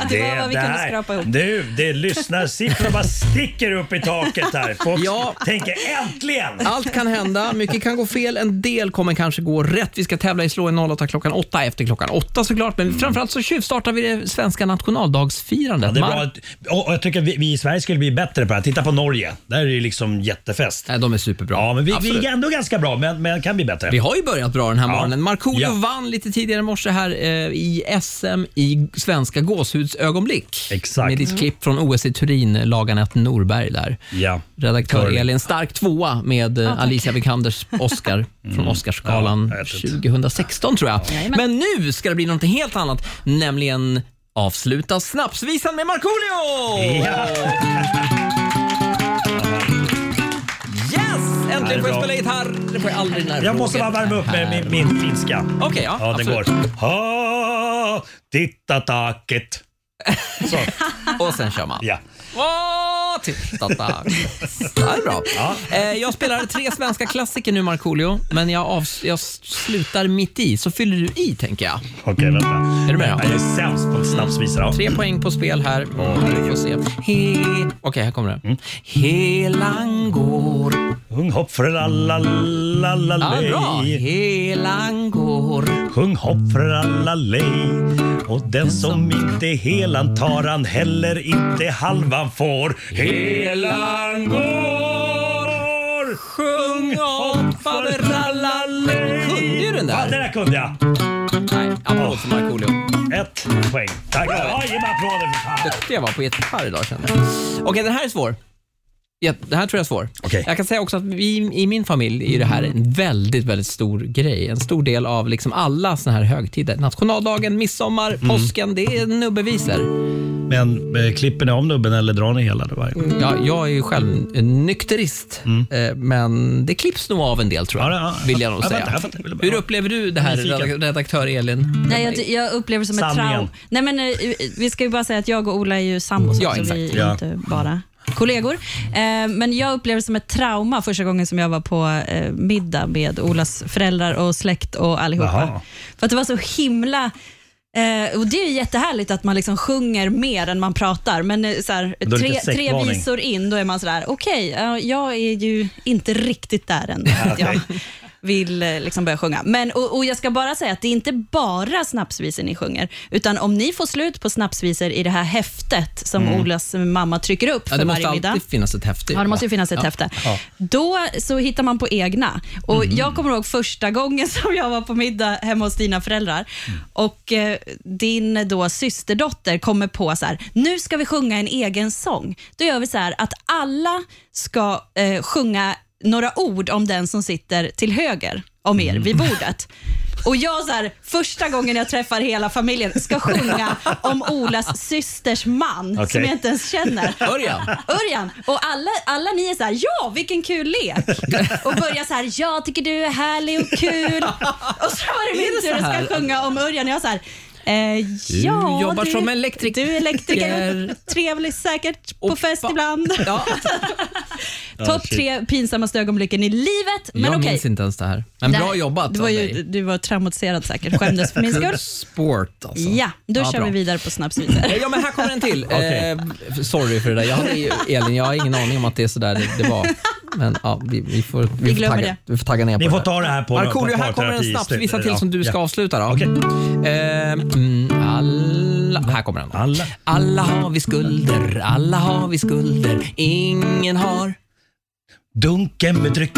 det var vad vi kunde skrapa ihop. Du, det lyssnarsiffror bara sticker upp i taket här. Folk tänker äntligen! Allt kan hända, mycket kan gå fel, en del kommer kanske gå rätt. Vi ska tävla i Slå en 08 klockan 8 efter klockan 8 såklart. Men framförallt så tjuvstartar vi det svenska nationaldagsfirandet. Ja, det är bra. Och jag tycker vi, vi i Sverige skulle bli bättre på det här. Titta på Norge. Där är det liksom jättefest. Nej, de är superbra. Ja, men vi, vi Absolut. är ändå ganska bra, men, men kan bli bättre. Vi har ju börjat bra den här Ja. morgonen. Markoolio Ja. vann lite tidigare i morse här eh, i SM i svenska gåshudsögonblick. Exakt. Med ditt klipp från OS i Turin, Laganette Norberg där. Ja. Redaktör Curling. Elin, stark tvåa med eh, Alicia Vikanders Oscar från Oscarsgalan Ja, jag vet inte. 2016 tror jag. Men nu ska det bli något helt annat, nämligen avsluta snapsvisan med Markoolio! Ja, Äntligen får jag spela gitarr. Det får jag aldrig när Jag måste bara värma är upp med min, min finska. Okej, ja, ja den absolut. går. Ha, titta taket. Så. Och sen kör man. Ja. Åh, titta tack. Det är bra. Eh, Jag spelar tre svenska klassiker nu, Markoolio, men jag, avs- jag slutar mitt i, så fyller du i, tänker jag. Okej, vänta. Är du med då? Jag är sämst på snapsvisor. Ja. Tre poäng på spel här. Vi får se. He- Okej, här kommer det. Mm. Helan går... Sjung hopp för alla, la, la, Ja, lej. bra. Helan går... Sjung hopp för alla lej. Och den som inte helan tar han heller inte halvan får. Helan går. Sjung hopp för alla lej. Kunde ju den Ja, där. den där kunde jag. Nej, applåd för Markoolio. Ett poäng. Tack. Ja, ge mig applåder för fan. duktig jag var på gitarr idag kände jag. Okej, den här är svår. Ja, den här tror jag är svår. Okej. Jag kan säga också att vi, i min familj är det här en väldigt, väldigt stor grej. En stor del av liksom alla såna här högtider. Nationaldagen, midsommar, Mm. påsken. Det är nubbevisor. Men eh, klipper ni om nubben eller drar ni hela det varje gång? Ja, jag är ju själv en nykterist, eh, men det klipps nog av en del tror jag. Mm. Ja, ja, vill jag nog säga. jag fattar. Jag Hur upplever du det här, redaktör Elin? Nej, jag, jag upplever det som ett trauma. Nej, men, eh, vi ska ju bara säga att jag och Ola är ju sambos Ja, också, exakt. vi är Ja. inte bara kollegor. Eh, men jag upplever det som ett trauma första gången som jag var på eh, middag med Olas föräldrar och släkt och allihopa. Jaha. För att det var så himla Eh, och Det är ju jättehärligt att man liksom sjunger mer än man pratar, men eh, så här, Då är det tre, tre visor in, då är man sådär, okej, ja, jag är ju inte riktigt där än. jag vill eh, liksom börja sjunga. Men, och, och Jag ska bara säga att det är inte bara snapsvisor ni sjunger, utan om ni får slut på snapsvisor i det här häftet som Olas mamma trycker upp Ja, för det måste varje middag. alltid finnas ett häfte. Ja, det måste ju finnas ett Ja. häfte. Ja. Då så hittar man på egna. Och Jag kommer ihåg första gången som jag var på middag hemma hos dina föräldrar och eh, din då systerdotter kommer på så här, nu ska vi sjunga en egen sång. Då gör vi så här att alla ska eh, sjunga några ord om den som sitter till höger om er vid bordet. Och jag så här, första gången jag träffar hela familjen ska sjunga om Olas systers man som Okej. jag inte ens känner. Örjan. Örjan. Och alla, alla ni är så här, ja vilken kul lek. Och börjar så här, jag tycker du är härlig och kul. Och så var det min tur att här? ska sjunga om Örjan. Jag så här, eh, ja, jobbar du, som elektriker. Du är elektriker, trevlig säkert på Och fest ibland. Ja, Topp shit. tre pinsammaste ögonblicken i livet. Men jag okej. minns inte ens det här. Men bra Nej, jobbat du var, av ju, dig. du var traumatiserad säkert, skämdes för min skull. Sport alltså. Ja, då Ja, kör bra. vi vidare på snapsvisor. Eh, Ja, men här kommer en till. Okej. Eh, sorry för det där. Jag hade, ju- Elin, jag har ingen aning om att det är sådär det, det var. Men ja, vi, vi, får, vi, Vi får glömmer tagga, det. vi får tagga ner på Ni får det. ta det här på Markoolio, på här kommer en snapsvisa slutet. till som du ska avsluta. Då. Eh, mm, alla, här kommer den. Alla. Alla har vi skulder, alla har vi skulder. Ingen har... Dunken med dryck.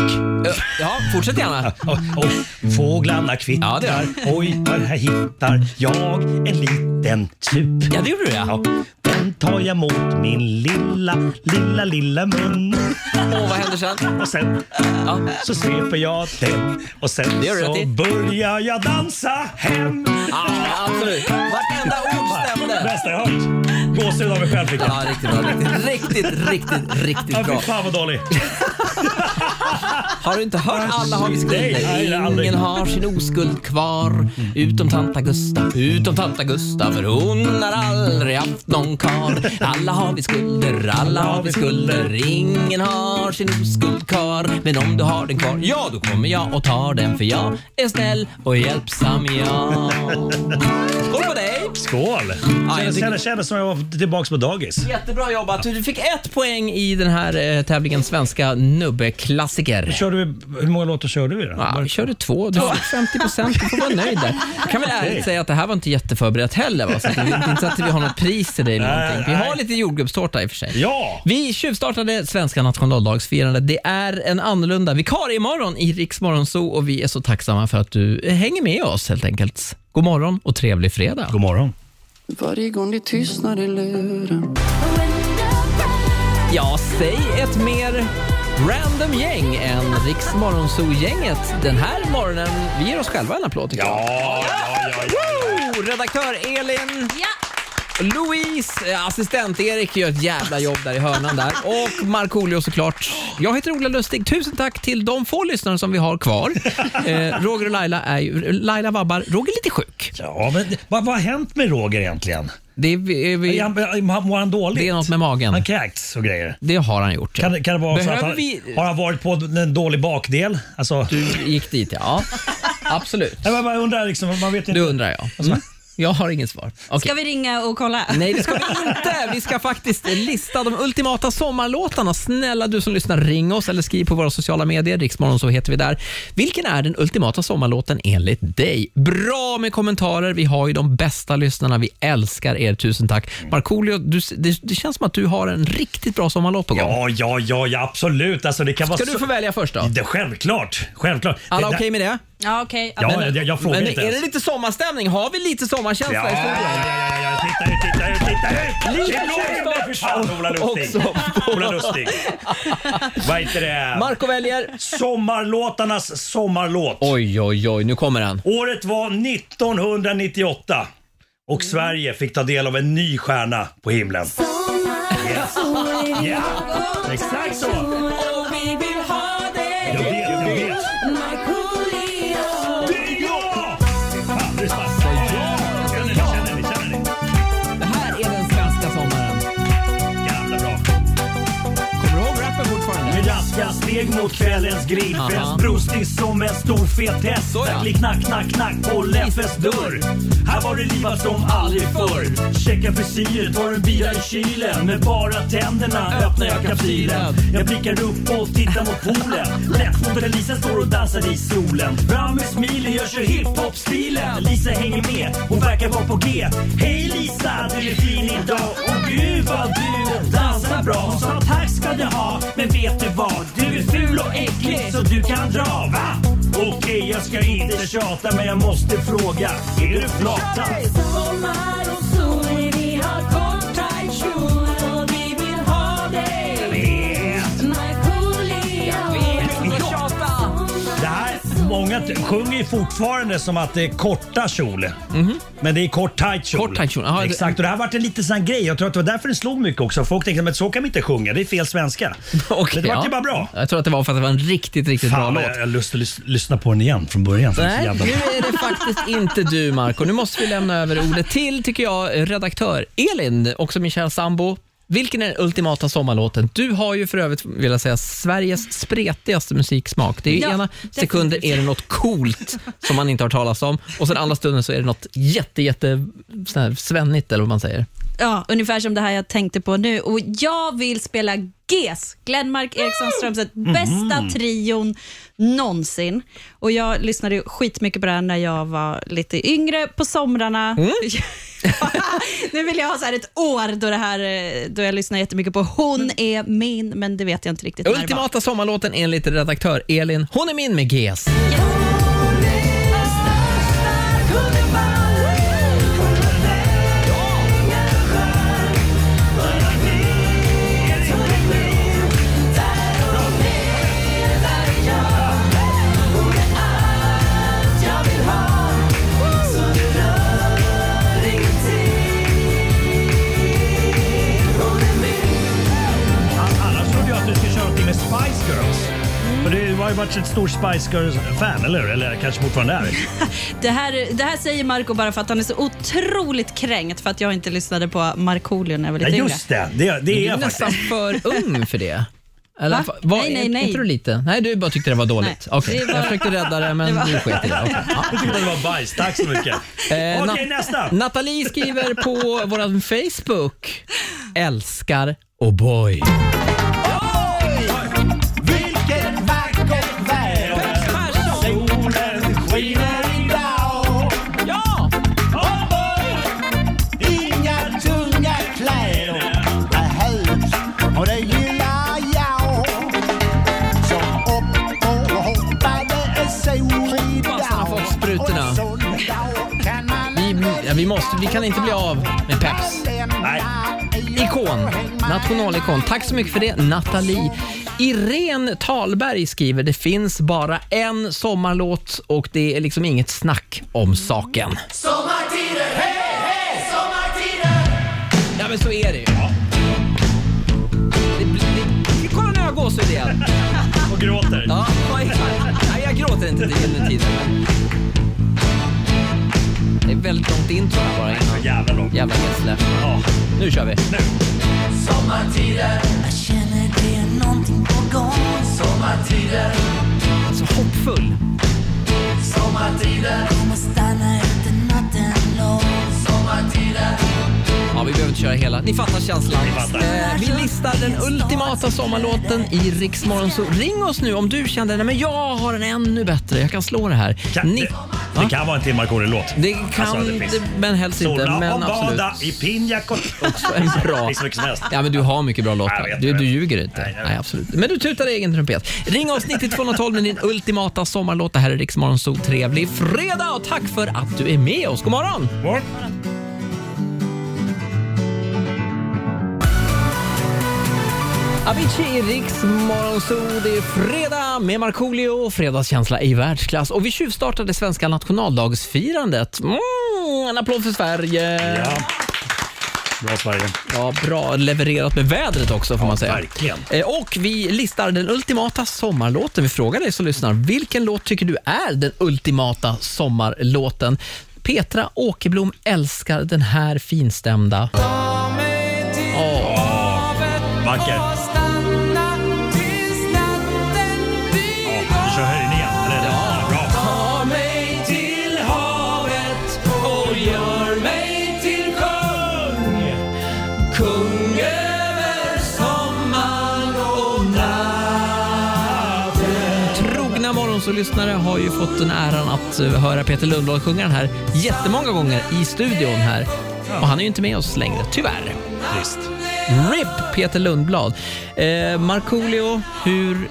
Ja, fortsätt gärna. Och, fåglarna kvittrar. Ja, Oj, här hittar jag en liten tup. Ja, det gjorde du ja. Ja, den tar jag mot min lilla, lilla, lilla mun. Och vad händer sen? Och sen Ja. så sveper jag den och sen så börjar jag dansa hem. Ja, absolut. Vartenda ord stämde. Bästa jag hört. Gåshud av mig själv fick jag. Ja, riktigt bra. Riktigt, riktigt, riktigt, riktigt Ja, bra. fy fan vad dålig. Har du inte hört alla har vi skulder? Ingen har sin oskuld kvar. Utom tanta Gusta, utom tanta Gusta för hon har aldrig haft någon karl. Alla har vi skulder, alla har vi skulder. Ingen har sin oskuld kvar. Men om du har den kvar, ja då kommer jag och tar den för jag är snäll och hjälpsam jag. Skål på dig! Skål! Ja, jag tycker- som jag var tillbaka på dagis. Jättebra jobbat. Du fick ett poäng i den här eh, tävlingen Svenska nubbeklassiker. Körde vi, hur många låtar körde vi då? Ja, vi körde två. Du fick 50 procent. Du får vara nöjd där. Jag kan väl ärligt säga att det här var inte jätteförberett heller. Va? Så att det är inte så att vi har något pris till dig eller någonting. Vi har lite jordgubbstårta i och för sig. Ja! Vi tjuvstartade svenska nationaldagsfirandet. Det är en annorlunda vikarie imorgon i Riks Morgonzoo och vi är så tacksamma för att du hänger med oss helt enkelt. God morgon och trevlig fredag. God morgon. Varje gång det tystnar i luren Ja, säg ett mer random gäng än Riks Morgonzoo-gänget. Den här morgonen, vi ger oss själva en applåd tycker jag. Ja, ja, ja, ja. Woo! Redaktör Elin. Ja. Louise, eh, assistent Erik gör ett jävla jobb där i hörnan där. Och Markoolio såklart. Jag heter Ola Lustig. Tusen tack till de få lyssnare som vi har kvar. Eh, Roger och Laila är ju, Laila vabbar. Roger är lite sjuk. Ja, men vad, vad har hänt med Roger egentligen? Det, är, vi, vi, Är han- Mår han dåligt? det är något med magen. Han kräkts och grejer. Det har han gjort. Ja. Kan, kan det vara så att Behöver han, vi... har han varit på en dålig bakdel? Alltså, Du gick dit ja. Absolut. jag bara undrar liksom, man vet inte. Du undrar jag. Mm. Jag har inget svar. Okej. Ska vi ringa och kolla? Nej, det ska vi inte. Vi ska faktiskt lista de ultimata sommarlåtarna. Snälla du som lyssnar, ring oss eller skriv på våra sociala medier. Riksmorgon så heter vi där. Vilken är den ultimata sommarlåten enligt dig? Bra med kommentarer. Vi har ju de bästa lyssnarna. Vi älskar er. Tusen tack. Markoolio, det, det känns som att du har en riktigt bra sommarlåt på gång. Ja, ja, ja, ja absolut. Alltså, det kan vara Ska du så... få välja först då? Det, självklart. självklart. Alla okej med det? Ja, okej. Ja, Men- jag, jag frågar Men inte är ens. det lite sommarstämning? Har vi lite sommarkänsla Ja, i ja, studion? ja, ja, ja, titta ut, titta ut, titta ut! Lite fan, Ola Lustig. också. Ola Lustig. Vad heter det? Marco väljer. Sommarlåtarnas sommarlåt. Oj, oj, oj. Nu kommer den. Året var 1998 och Sverige fick ta del av en ny stjärna på himlen. Ja, exakt så. Steg mot kvällens grillfest. Brustig som en stor fet häst. Verklig knack, knack, knack på Leffes dörr. Här var det livat som aldrig förr. Checka frisyr, tar en bira i kylen. Med bara tänderna öppnar jag kapsylen. Jag blickar upp och tittar mot poolen. Lättfotade Lisa står och dansar i solen. Fram med smilen, jag kör hiphop-stilen. Lisa hänger med, hon verkar vara på G. Hej Lisa, du är fin idag. Och gud vad du dansar bra. Hon sa tack ska du ha, men vet du så du kan dra, va? Okej, jag ska inte tjata men jag måste fråga Är du flata? Sommar och sol, vi har koll många t- sjunger ju fortfarande som att det är korta kjol. Men det är kort tight kjol. Mhm. Kort tight kjol, jaha, det- Exakt, och det här vart en liten sån grej. Jag tror att det var därför det slog mycket också. Folk tänkte att så kan vi inte sjunga, det är fel svenska. Okej, Men det vart ju ja. bara bra. Jag tror att det var för att det var en riktigt, riktigt bra Fan, låt. jag har lust att lys- lyssna på den igen från början. för det är så Nej, jävla nu bra. är det faktiskt inte du Marco. Nu måste vi lämna över ordet till, tycker jag, redaktör Elin, också min kära sambo. Vilken är den ultimata sommarlåten? Du har ju för övrigt, vill säga, Sveriges spretigaste musiksmak. Det är Ja, ena sekunden är det något coolt som man inte har talas om och sen andra stunden så är det något jätte, jätte svennigt eller vad man säger. Ja, ungefär som det här jag tänkte på nu. Och Jag vill spela GES, Glenmark Eriksson Strömstedt, bästa trion någonsin. Och Jag lyssnade skitmycket på det här när jag var lite yngre på somrarna. nu vill jag ha så här ett år då, det här, eh, då jag lyssnar jättemycket på Hon är min, men det vet jag inte riktigt när det var. Ultimata sommarlåten enligt redaktör Elin. Hon är min med GES. Annars ju varit ett stort Spice Girls-fan, eller hur? Eller kanske fortfarande är. Det här, det här säger Marco bara för att han är så otroligt kränkt för att jag inte lyssnade på Markoolio när jag var lite Ja, just det. Det, det Du är är jag nästan faktiskt. för ung för det. Eller, Va? vad- Nej, nej, är- nej. Är inte du lite? Nej, du bara tyckte det var dåligt. Nej, det var- jag försökte rädda det, men Det var- du sket i det. Okej. Ja. Jag tyckte det var bajs. Tack så mycket. Eh, Okej, Na- nästa. Nathalie skriver på vår Facebook. Älskar O'boy. Vilket Vi, ja, måste, vi kan inte bli av med Peps. Nej. Ikon, nationalikon. Tack så mycket för det, Nathalie. Irene Talberg skriver det finns bara en sommarlåt och det är liksom inget snack om saken. Sommartider, hej, hej, sommartider Ja, men så är det ju. Det, blir- det, kolla nu har jag gåshud igen. Och gråter. Ja, ja. Nej, jag gråter inte till den tiden. Men... Väldigt långt intro här bara innan. Jävla långt. Jävla gästle. Ja. Nu kör vi. Sommartider Jag känner det är någonting på gång Sommartider Så hoppfull. Sommartider Kommer stanna vi behöver inte köra hela. Ni fattar känslan. Ni fattar. Eh, vi listar den ultimata sommarlåten i Rix Morgon. Så ring oss nu om du känner att jag har en ännu bättre. Jag kan slå det här. Kan, Ni- det, Va? det kan vara en till Markoolio-låt. Det kan Alltså, det finns. det, men helst inte. Sola Men och bada absolut. i pina colada. Också en bra. Det finns så mycket som helst. Ja, men du har mycket bra Jag låtar. vet, Du, jag du vet. ljuger inte. Nej, Nej, absolut. Men du tutar egen trumpet. Ring oss 9212 med din ultimata sommarlåt. Det här är Rix Morgon Zoo. Trevlig fredag och tack för att du är med oss. God morgon! Morgon. Avicii, Rix Morgonzoo. Det är fredag med Markoolio och fredagskänsla i världsklass. Och vi tjuvstartade svenska nationaldagsfirandet. Mm, en applåd för Sverige. Ja. Bra Sverige. Ja, bra levererat med vädret också får man säga. verkligen. Eh, Och vi listar den ultimata sommarlåten. Vi frågar dig som lyssnar, vilken låt tycker du är den ultimata sommarlåten? Petra Åkerblom älskar den här finstämda. Vacker. Ja, vi kör höjningen. Eller? Ja. Bra. Ta mig till havet och gör mig till kung Kung över sommaren och natten Trogna morgonsålyssnare har ju fått den äran att eh, höra Peter Lundblad sjunga den här jättemånga gånger i studion här. Och han är ju inte med oss längre, tyvärr. Trist. RIP Peter Lundblad. Eh, Markoolio, hur...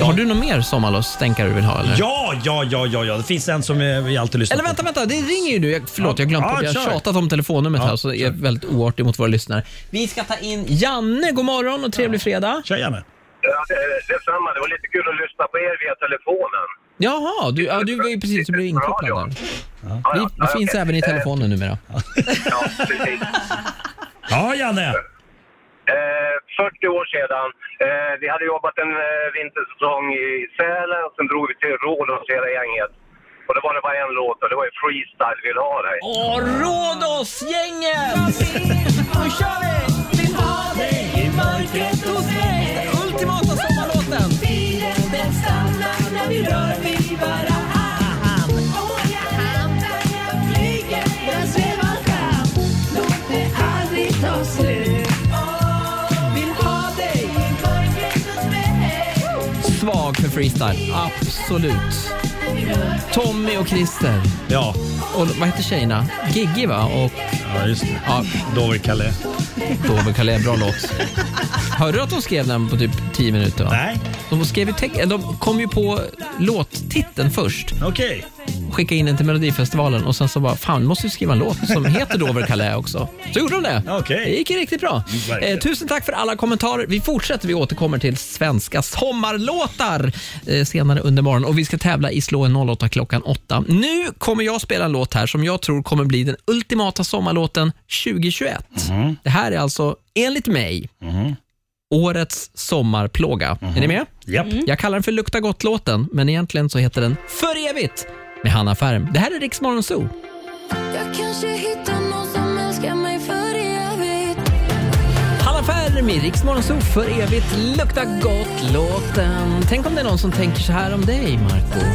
Har du någon mer sommarlovsstänkare du vill ha? Eller? Ja, ja, ja, ja, ja. Det finns en som eh, vi alltid lyssnar Eller vänta, vänta, det ringer ju nu. Jag, förlåt, Ja. jag har glömt Ja, bort. Jag har kör. tjatat om telefonnumret Ja, här så är jag väldigt oartig mot våra lyssnare. Vi ska ta in Janne. God morgon och trevlig fredag. på. Kör gärna. Ja, det- detsamma. Det var lite kul att lyssna på er via telefonen. Jaha, du, ja, du var ju precis du blev inkopplad där. Ja, ja, vi finns okej. även i Eh, telefonen numera. Ja, precis. Ja, Janne. Eh, 40 år sedan. Eh, vi hade jobbat en eh, vintersäsong i Sälen. Sen drog vi till Rhodos hela gänget. Och det var det bara en låt och det var ju Freestyle vill ha dig. Åh, Rhodos-gänget! Freestyle, absolut. Tommy och Christer. Ja. Och vad heter tjejerna? Giggy va? Och Ja, just det. ja, Dover Kalle. Dover Calais, bra låt. Hörde du att de skrev den på typ 10 minuter? Va? Nej. De, skrev ju de kom ju på låttiteln först. Okej. Skickade in den till Melodifestivalen och sen så bara, fan måste vi skriva en låt som heter Dover Calais också. Så gjorde de det. Okej. Det gick ju riktigt bra. Eh, tusen tack för alla kommentarer. Vi fortsätter, vi återkommer till svenska sommarlåtar eh, senare under morgonen och vi ska tävla i Slå en 08 klockan 8. Nu kommer jag spela en låt här som jag tror kommer bli den ultimata sommarlåten 2021. Mhm. Det här är alltså, enligt mig, årets sommarplåga. Är ni med? Japp. Jag kallar den för Lukta gott-låten, men egentligen så heter den För evigt med Hanna Färm. Det här är Rix Zoo. Jag kanske hittar någon som älskar mig för evigt Hanna Färm i Rix för evigt Lukta gott-låten. Tänk om det är någon som tänker så här om dig, Marco.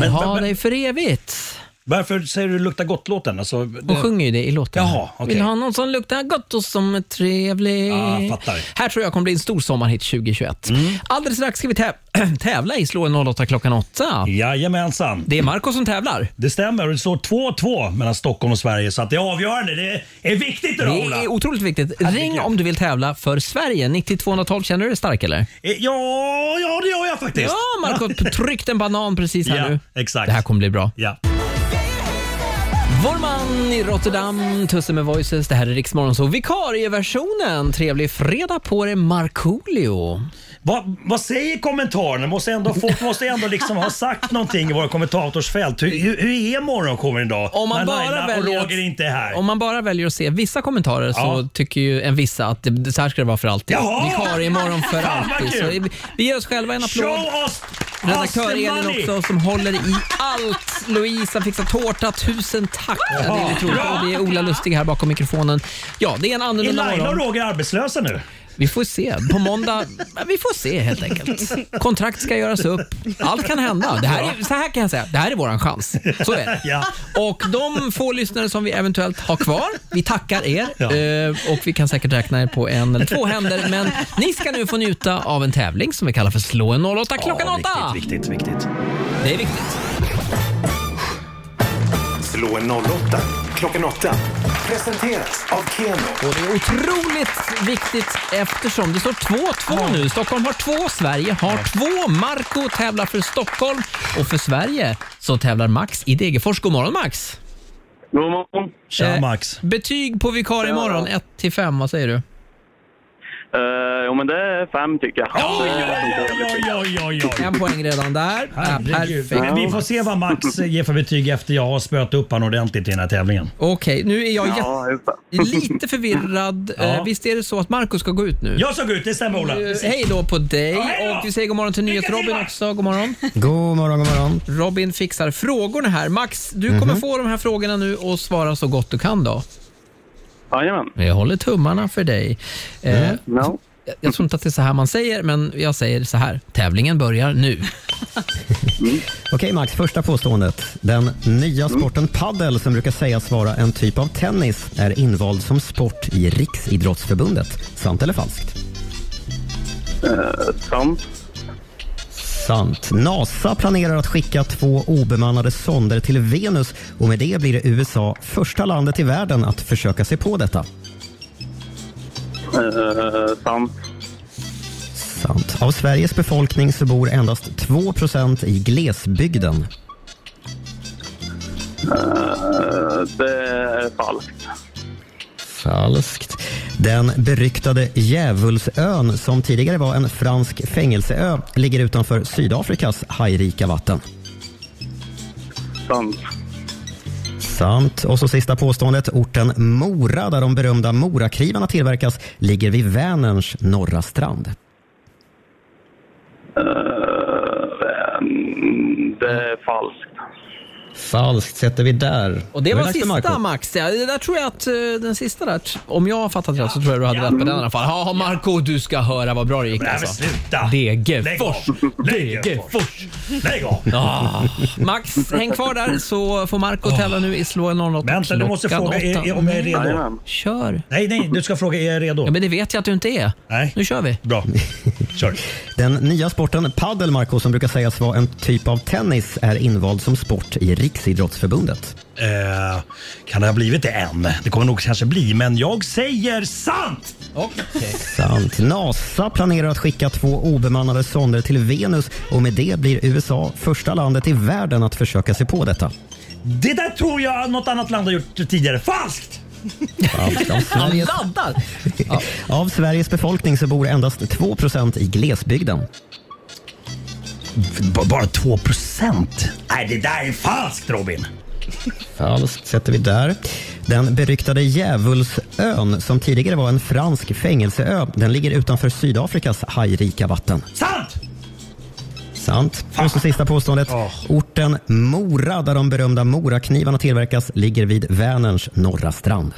Men- ha men- dig för evigt. Varför säger du lukta gott-låten? Alltså, Hon sjunger ju det i låten. Jaha, okej. Vill ha någon som luktar gott och som är trevlig. Ja, fattar. Mm. Här tror jag kommer bli en stor sommarhit 2021. Alldeles strax ska vi täv- tävla i Slå en 08 klockan 8. Jajamensan. Det är Marco som tävlar. Det stämmer och det står 2-2 mellan Stockholm och Sverige så att det är avgörande. Det är viktigt idag Det Ola. är otroligt viktigt. Ring om du vill tävla för Sverige. 9212, känner du dig stark eller? Eh, Ja, ja det gör jag faktiskt. Ja, Marco tryckt en banan precis här Ja, nu. exakt. Det här kommer bli bra. Ja. Vår man i Rotterdam, Tusse med Voices. Det här är Riksmorgon så vikarieversionen. Trevlig fredag på dig, Markoolio. Vad, vad säger kommentarerna? Måste ändå, folk måste ändå liksom ha sagt någonting i våra kommentatorsfält. Hur, hur, hur är morgonshowen idag? Om man bara väljer att- inte är här. Om man bara väljer att se vissa kommentarer så tycker ju en vissa att det, så här ska det vara för alltid. Jaha! Vikarie imorgon för alltid. Så vi, vi ger oss själva en applåd. Show us, Redaktör Elin också som håller i allt. Louisa fixar tårta. Tusen tack. Ja, det är otroligt. Och det är Ola Lustig här bakom mikrofonen. Ja, det är en Är annorlunda Laila och morgon. Roger arbetslösa nu? Vi får se. På måndag, vi får se helt enkelt. Kontrakt ska göras upp. Allt kan hända. Det här är, så här kan jag säga, det här är våran chans. Så är det. Ja. Och de få lyssnare som vi eventuellt har kvar, vi tackar er. Ja. Eh, och vi kan säkert räkna er på en eller två händer. Men ni ska nu få njuta av en tävling som vi kallar för Slå en 08 klockan Ja, 8. Viktigt, viktigt, viktigt. Det är viktigt. Slå en 08 klockan 8. Presenteras av Keno. Och det är otroligt viktigt eftersom det står 2-2 nu. Stockholm har två, Sverige har två. Marco tävlar för Stockholm och för Sverige så tävlar Max i Degerfors. God morgon Max! God morgon. Tja Eh, Max. Betyg på vikarie imorgon 1 till 5, vad säger du? Uh, jo, men det är fem tycker jag. Oj, oj, oj, oj, oj. En poäng redan där. Ja, Herregud. perfekt. Vi får se vad Max ger för betyg efter jag har spöat upp honom ordentligt i den här tävlingen. Okej, nu är jag Ja, just det. jätte- lite förvirrad. Ja. Eh, Visst är det så att Marco ska gå ut nu? Jag såg ut, det stämmer Ola. Eh, Hej då på dig hej då. och vi säger god morgon till NyhetsRobin också. God morgon. God morgon, god morgon. Robin fixar frågorna här. Max, du kommer få de här frågorna nu och svara så gott du kan då. Jajamän. Jag håller tummarna för dig. Eh, No. jag- jag tror inte att det är så här man säger, men jag säger så här. Tävlingen börjar nu. Okej Max, första påståendet. Den nya sporten paddel som brukar sägas vara en typ av tennis är invald som sport i Riksidrottsförbundet. Sant eller falskt? Uh, sant. Sant. NASA planerar att skicka två obemannade sonder till Venus och med det blir det USA första landet i världen att försöka sig på detta. Uh, sant. Sant. Av Sveriges befolkning så bor endast 2% i glesbygden. Uh, det är falskt. Falskt. Den beryktade Djävulsön som tidigare var en fransk fängelseö ligger utanför Sydafrikas hajrika vatten. Sant. Sant. Och så sista påståendet. Orten Mora, där de berömda Moraknivarna tillverkas, ligger vid Vänerns norra strand. Uh, det är falskt. Falskt sätter vi där. Och det var för Marco. sista Max. Ja, det där tror jag att eh, den sista där, om jag har fattat rätt så tror jag du hade rätt på den i alla fall. Ja, Marco, du ska höra vad bra det gick alltså. sluta! Degerfors. Degerfors. Lägg av! Ah, Max, häng kvar där så får Marco tävla nu i Slå en 08 Vänta, du måste fråga är, är, om jag är redo. Kör. Nej, nej, du ska fråga är jag redo? Ja, men det vet jag att du inte är. Nej. Nu kör vi. Bra. Kör. Den nya sporten padel, Marco, som brukar sägas vara en typ av tennis, är invald som sport i Riksidrottsförbundet. Eh, kan det ha blivit det än? Det kommer nog kanske bli, men jag säger sant! Sant. NASA planerar att skicka två obemannade sonder till Venus och med det blir USA första landet i världen att försöka sig på detta. Det där tror jag något annat land har gjort tidigare. Falskt! Av Han Sveriges, av Sveriges befolkning så bor endast 2% i glesbygden. Bara 2 procent? Nej, det där är falskt Robin. Falskt sätter vi där. Den beryktade Djävulsön, som tidigare var en fransk fängelseö, den ligger utanför Sydafrikas hajrika vatten. Sant! Sant. Och så sista påståendet. Orten Mora, där de berömda Moraknivarna tillverkas, ligger vid Vänerns norra strand.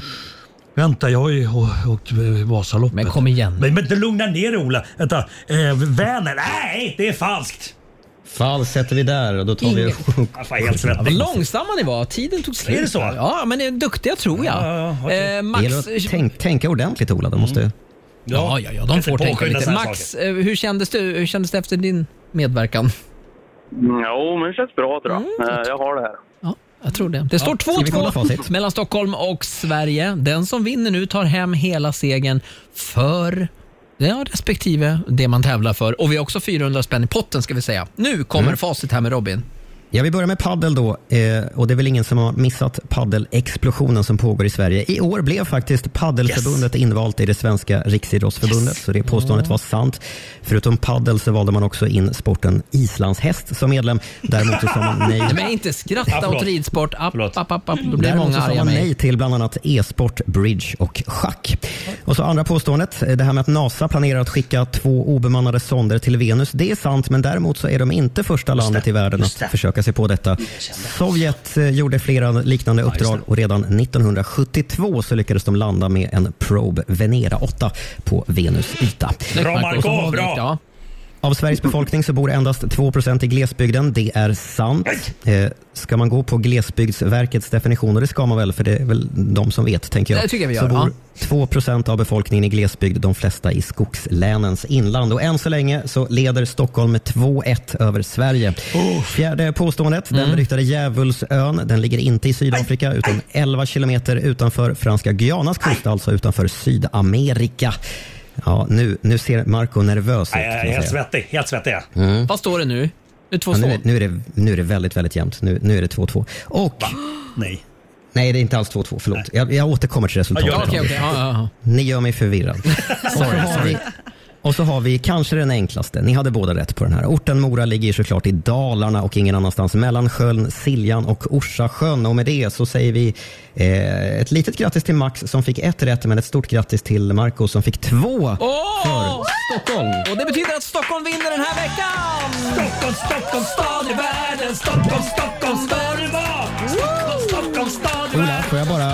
Vänta, jag har ju åkt Vasaloppet. Men kom igen. Men, men lugna ner dig Ola. Vänta, eh, Vänern? Nej, det är falskt. Fall sätter vi där och då tar vi... Jag får helt svettig. Vad långsamma ni var. Tiden tog slut. Är det så? Ja, men ni är duktiga tror jag. Ja, ja, eh, Max, Det gäller att tänk, tänka ordentligt, Ola. De måste... Ja, ja, ja, de får tänka lite. Max, eh, hur kändes, det, hur kändes det efter din medverkan? Jo, men det känns bra tror jag. Eh, Jag har det här. Ja, jag tror det. Det står Ska vi kolla 2-2 facit? mellan Stockholm och Sverige. Den som vinner nu tar hem hela segern för ja, respektive det man tävlar för. Och vi har också 400 spänn i potten ska vi säga. Nu kommer Mm. facit här med Robin. Ja, vi börjar med paddel då. Eh, och det är väl ingen som har missat paddelexplosionen som pågår i Sverige. I år blev faktiskt Paddelförbundet invalt i det svenska Riksidrottsförbundet, så det påståendet var sant. Förutom paddel så valde man också in sporten islandshäst som medlem. Däremot så sa man nej. Men inte skratta åt ridsport. App, app, app, app. Då blir Däremot många så sa man nej till bland annat e-sport, bridge och schack. Och så andra påståendet, eh, det här med att NASA planerar att skicka två obemannade sonder till Venus. Det är sant, men däremot så är de inte första landet i världen att försöka sig på detta. Sovjet eh, gjorde flera liknande uppdrag och redan 1972 så lyckades de landa med en Probe Venera 8 på Venus yta. Bra Marco, bra! Ja. Av Sveriges befolkning så bor endast 2% i glesbygden. Det är sant. Eh, ska man gå på Glesbygdsverkets definition, och det ska man väl, för det är väl de som vet, tänker jag. Det tycker jag vi så gör, bor 2% av befolkningen i glesbygd, de flesta i skogslänens inland. Och än så länge så leder Stockholm med 2-1 över Sverige. Fjärde påståendet, den beryktade Djävulsön, den ligger inte i Sydafrika utan 11 kilometer utanför franska Guyanas kust, alltså utanför Sydamerika. Ja, nu, nu ser Marco nervös ut. Nej, jag är helt svettig. Helt svettig. Mm. Vad står det nu? Det är Ja, nu, 2-2. är, nu, är det, nu är det väldigt, väldigt jämnt. Nu, nu är det 2-2. Och... Nej. Nej, det är inte alls 2-2. Förlåt. Jag, jag återkommer till resultatet. Ja, okej, okej. Ja, ja, ja. Ni gör mig förvirrad. har vi, och så har vi kanske den enklaste. Ni hade båda rätt på den här. Orten Mora ligger såklart i Dalarna och ingen annanstans. Mellan sjön Siljan och Orsa sjön. Och med det så säger vi eh, ett litet grattis till Max som fick ett rätt, men ett stort grattis till Marco som fick två. Åh! Stockholm! Och det betyder att Stockholm vinner den här veckan! Stockholm, Stockholm, stad i världen. Stockholm, Stockholm, ska du vara. Stockholm, Stockholm, stad i Ola, världen. får jag bara,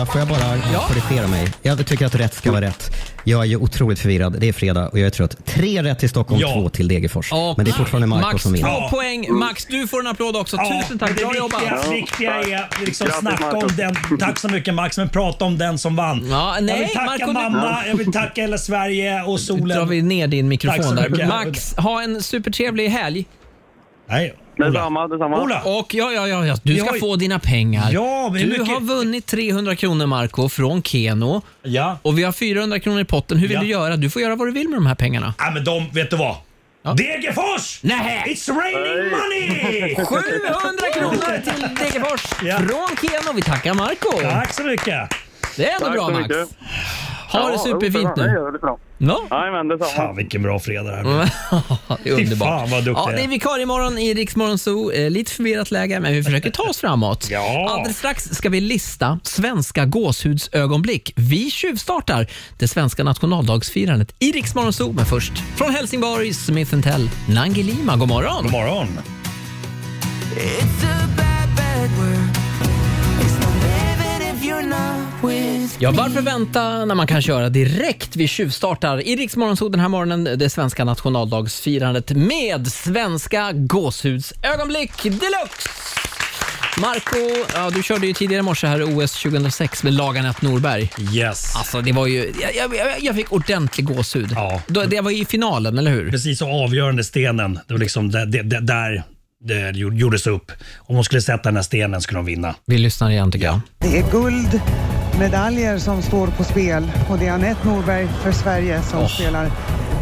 Ola, får jag bara korrigera mig? Jag tycker att rätt ska vara rätt. Jag är ju otroligt förvirrad. Det är fredag och jag är trött. Tre rätt till Stockholm, Ja. två till Degerfors. Och Men det är fortfarande Marco Max som vinner. två poäng. Max, du får en applåd också. Tusen tack. Det Bra jobbat. viktiga, viktiga är liksom Grattis, snacka om den. Tack så mycket Max, men prata om den som vann. Ja, nej, jag vill tacka Marco, mamma, jag vill tacka hela Sverige och Nu drar solen. vi ner din mikrofon där. mycket. Max, ha en supertrevlig helg. Nej, Detsamma, detsamma. Ola. Och ja, ja, ja, ja du ska få dina pengar. Ja, men du mycket- har vunnit 300 kronor Marco från Keno. Ja. Och vi har 400 kronor i potten. Hur vill Ja. du göra? Du får göra vad du vill med de här pengarna. Ja, men de, vet du vad? Degerfors! Nej. It's raining money! 700 kronor till Degerfors Ja. från Keno. Vi tackar Marco. Tack så mycket. Det är ändå Tack bra Max. Ha det superfint Det nu. det bra. Ja. Jajamän, detsamma. Fan vilken bra fredag det här blev. det är Fy underbart. fan vad duktig ja, jag det är är. vikarie imorgon i Riksmorgon Zoo. Eh, lite förvirrat läge, men vi försöker ta oss framåt. Ja. Alldeles strax ska vi lista svenska gåshudsögonblick. Vi tjuvstartar det svenska nationaldagsfirandet i Riksmorgon Zoo. Men först från Helsingborg, Smith Tell, Nangilima. God morgon! God morgon. Ja, varför vänta när man kan köra direkt? Vi tjuvstartar i Riksmorgon Zoo den här morgonen det svenska nationaldagsfirandet med svenska gåshudsögonblick deluxe. Marco, ja, du körde ju tidigare i morse här OS 2006 med Laganät Norberg. Yes. Alltså det var ju, jag, jag, jag fick ordentlig gåshud. Ja. Då- Det var i finalen, eller hur? Precis så avgörande stenen. Det var liksom där, där, där- där det gjordes upp. Om de skulle sätta den här stenen skulle de vinna. Vi lyssnar igen tycker jag. Det är guld, medaljer som står på spel och det är Anette Norberg för Sverige som spelar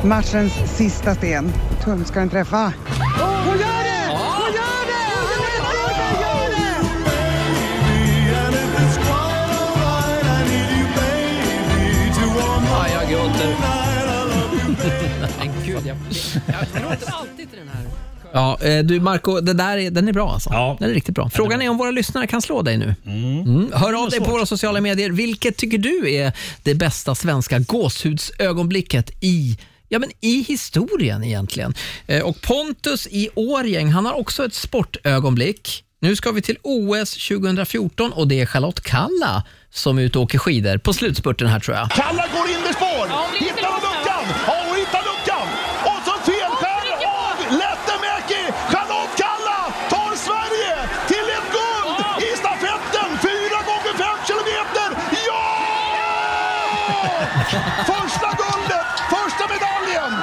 matchens sista sten. Tum ska den träffa. Hon gör det! Hon gör det! Anette Norberg gör det! Ja, jag gråter. Men gud, jag, jag gråter alltid till den här Ja, eh, du Marco, det där är, den är bra alltså. Den är riktigt bra. Frågan är om våra lyssnare kan slå dig nu. Mm. Hör av dig på våra sociala medier. Vilket tycker du är det bästa svenska gåshudsögonblicket i Ja, men i historien egentligen. Eh, Och Pontus i Årgäng, han har också ett sportögonblick. Nu ska vi till OS 2014 och det är Charlotte Kalla som är ute och åker skidor på slutspurten här tror jag. Kalla går in i spår! Första guldet! Första medaljen!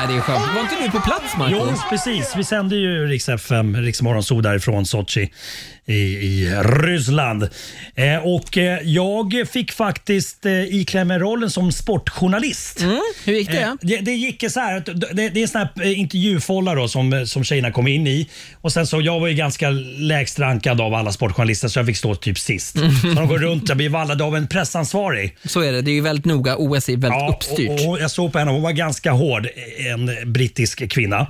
Nej, det är skönt. Var inte du på plats Marco? Jo, precis. Vi sände ju Rix FM, Rix Morgonzoo därifrån Sochi i, i Ryssland. Eh, och eh, jag fick faktiskt eh, iklä mig rollen som sportjournalist. Mm, hur gick det? Eh, det, det gick så här, att det, det är såna här eh, intervjufållar då som, som tjejerna kom in i. Och sen så, jag var ju ganska lägst rankad av alla sportjournalister så jag fick stå typ sist. Så de går runt, jag blir vallad av en pressansvarig. Så är det. Det är ju väldigt noga. OS är väldigt uppstyrt. Och, och jag såg på henne, hon var ganska hård, en brittisk kvinna.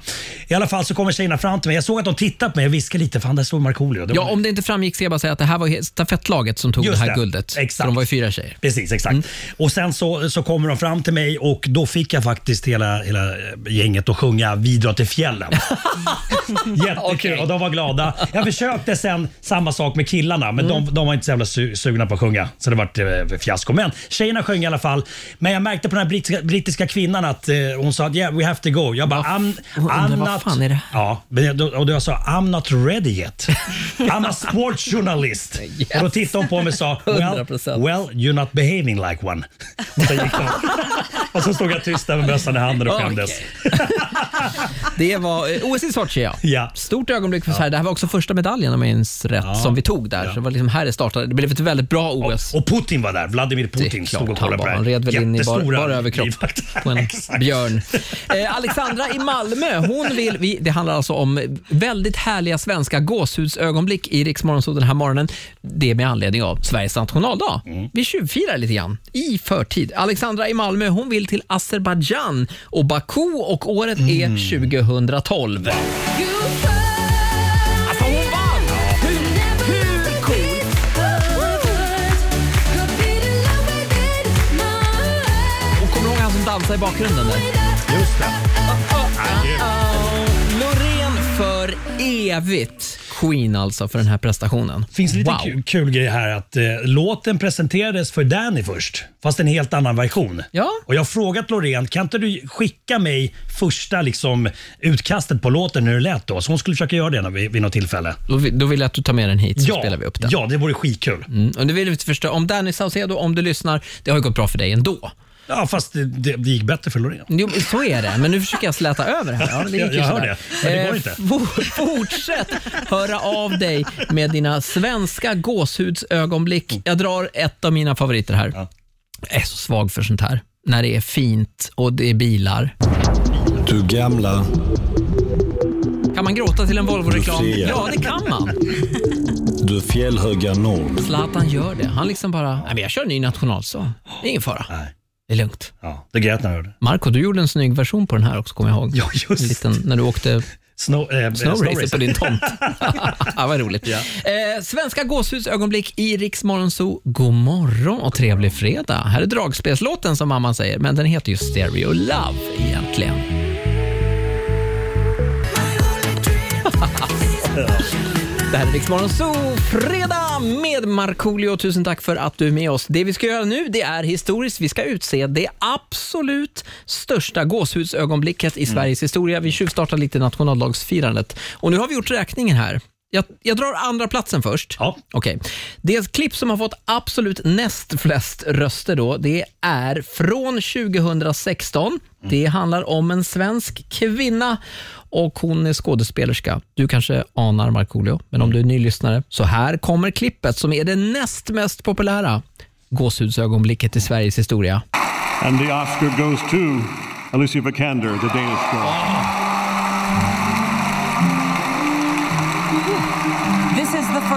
I alla fall så kommer tjejerna fram till mig. Jag såg att de tittade på mig och viskade lite, fan där står Markoolio. Det Ja, var- om det inte framgick ska jag bara säga att det här var stafettlaget som tog det här det. guldet. Exakt. För de var ju fyra tjejer. Precis, exakt. Och sen så, så kommer de fram till mig och då fick jag faktiskt hela, hela gänget att sjunga Vi drar till fjällen. Jättekul och de var glada. Jag försökte sen samma sak med killarna men de, de var inte så jävla su- sugna på att sjunga. Så det vart eh, fiasko. Men tjejerna sjöng i alla fall. Men jag märkte på den här brittiska, brittiska kvinnan att eh, hon sa att yeah, we have to go. Jag bara I'm, I'm vad not... fan är det Ja, men jag- och jag sa I'm not ready yet. I'm a sports journalist. Och då tittade hon på mig och sa well, 100%. well you're not behaving like one. Och, sen gick de. och så stod jag tyst där med mössan i handen och skämdes. Det var OS i Sochi, ja. Ja. Stort ögonblick för Sverige. Det här var också första medaljen om jag minns rätt som vi tog där. Så det var liksom här det startade. Det blev ett väldigt bra OS. Och Putin var där. Vladimir Putin stod och kollade på det här. Han red väl in i bar, Jättestora bara överkropp på en björn. Eh, Alexandra i Malmö, hon vill, vi, det handlar alltså om väldigt härliga svenska gåshudsögonblick i Rix Morgonzoo den här morgonen. Det är med anledning av Sveriges nationaldag. Mm. Vi tjuvfirar lite grann i förtid. Alexandra i Malmö, hon vill till Azerbajdzjan och Baku och året Mm. är 2012. Alltså hon vann! Hur, hur coolt? Och kommer du ihåg han som dansade i bakgrunden där? Just det. Loreen för evigt. Queen alltså för den här prestationen. finns lite wow. kul, kul grej här att eh, låten presenterades för Danny först, fast en helt annan version. Ja. Och jag har frågat Loreen, kan inte du skicka mig första liksom, utkastet på låten hur det lät då? Så hon skulle försöka göra det när vi, vid något tillfälle. Då, vill- då vill jag att du tar med den hit så Ja. spelar vi upp den. Ja, det vore skitkul. Mm. Och det vill vi förstå. Om Danny Saucedo, om du lyssnar, det har ju gått bra för dig ändå. Ja, fast det, det, det gick bättre för Loreen. Jo, men så är det, men nu försöker jag släta över här. Ja, det gick Jag- ju jag hör sådär. det, men det går Eh, inte. for- Fortsätt höra av dig med dina svenska gåshudsögonblick. Jag drar ett av mina favoriter här. Jag är så svag för sånt här. När det är fint och det är bilar. Du gamla, Kan man gråta till en Volvo-reklam? Du ser. Ja, det kan man. du fjällhöga norr. Zlatan gör det. Han liksom bara, nej men jag kör en ny nationalsång. Det är ingen fara. Det är lugnt. Ja, det grät när jag hörde. Marco, du gjorde en snygg version på den här också, kommer jag ihåg. Ja, just en liten, När du åkte Snow, eh, Snow Racer Racer. på din tomt. ja, vad roligt. Ja. Eh, svenska gåshudsögonblick i Rix Morgonzoo. God morgon och trevlig fredag. Här är dragspelslåten som mamman säger, men den heter ju Stereo Love egentligen. Det här är Rix Morgonzoo, fredag med Markoolio. Tusen tack för att du är med oss. Det vi ska göra nu det är historiskt. Vi ska utse det absolut största gåshudsögonblicket i Sveriges historia. Vi tjuvstartar lite nationaldagsfirandet. Och nu har vi gjort räkningen här. Jag, jag drar andra platsen först. Ja. Okej. Det klipp som har fått absolut näst flest röster då, det är från 2016. Det handlar om en svensk kvinna och hon är skådespelerska. Du kanske anar Markoolio, men om du är ny lyssnare, så här kommer klippet som är det näst mest populära gåshudsögonblicket i Sveriges historia. And the Oscar goes to Alicia Vikander, the Danish girl. This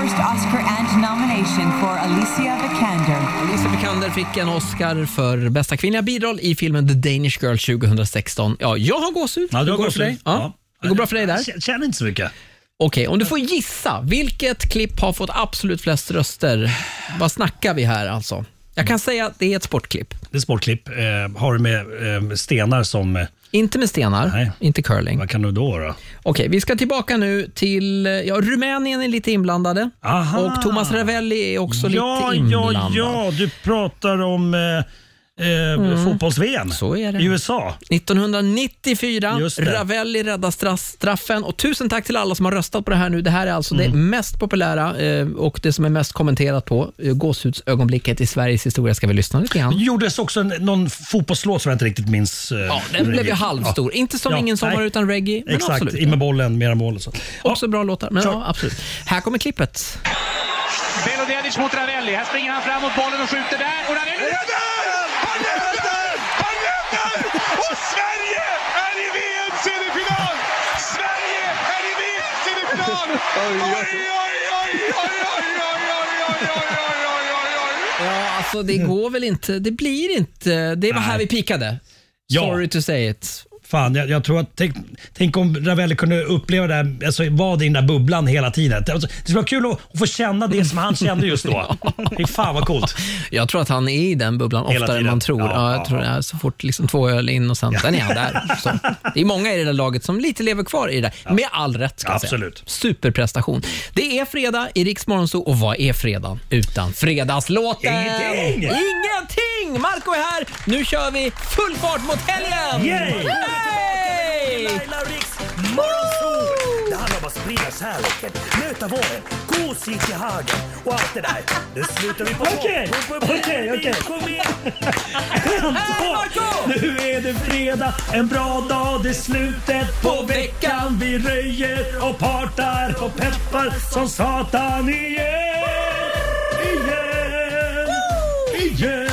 first Oscar and nomination for Alicia Vikander. Alicia Vikander fick en Oscar för bästa kvinnliga biroll i filmen The Danish Girl 2016. Ja, jag har gåshud. Ja, du har gåshud. för dig? Ja. Ja. Det går bra för dig där? Jag känner inte så mycket. Okej, om du får gissa, vilket klipp har fått absolut flest röster? Vad snackar vi här alltså? Jag kan säga att det är ett sportklipp. Det är sportklipp. Eh, har du med eh, stenar som... Inte med stenar, inte curling. vad kan du då? då? Okej, vi ska tillbaka nu till... Ja, Rumänien är lite inblandade. Aha. Och Thomas Ravelli är också ja, lite inblandad. ja, ja, du pratar om eh, eh, fotbolls-VM är det. i USA. 1994, Just det. Ravelli räddar straff, straffen. Och tusen tack till alla som har röstat på det här nu. Det här är alltså det Mm. mest populära eh, och det som är mest kommenterat på. Eh, Gåshudsögonblicket i Sveriges historia ska vi lyssna lite grann. Det gjordes också en, någon fotbollslåt som jag inte riktigt minns. Eh, Ja, den blev ju halvstor. Inte som Ingen sommar utan reggae, men Exakt, absolut. in med bollen, mera mål och så. Också bra låtar, men ja, absolut. Här kommer klippet. Belodedic mot Ravelli. Här springer han fram mot bollen och skjuter där. Och Ravelli... Han räddar! Han räddar! Och Sverige är i VM-semifinal! Sverige är i VM-semifinal! Oj, oj, oj, oj, oj, oj, oj, oj, oj, oj, oj, oj. Ja, alltså det går väl inte. Det blir inte. Det var här vi pikade. Ja. Sorry to say it. Fan, jag, jag tror att tänk, tänk om Ravelli kunde uppleva det här, alltså vara i den där bubblan hela tiden. Alltså, det skulle vara kul att, att få känna det som han kände just då. Fy fan vad coolt. Jag tror att han är i den bubblan Hela oftare än man tror. Ja, Ja, ja, jag tror är så fort liksom två öl in och sen, sen är han där. Så. Det är många i det där laget som lite lever kvar i det där. Med all rätt ska jag Absolut. säga. Superprestation. Det är fredag i Rix Morgonzoo och vad är fredag utan fredagslåten? Ingenting! Ingenting! Marco är här. Nu kör vi full fart mot helgen! Yay! Hey! Laila Riks Morgonzoo! Det handlar om att sprida kärleken, möta våren, gosigt i hagen och allt det där. Nu slutar vi på. Okej, okej, okej. Nu är det fredag, en bra dag, det är slutet på veckan. Vi röjer och partar och peppar som satan igen. Igen, igen,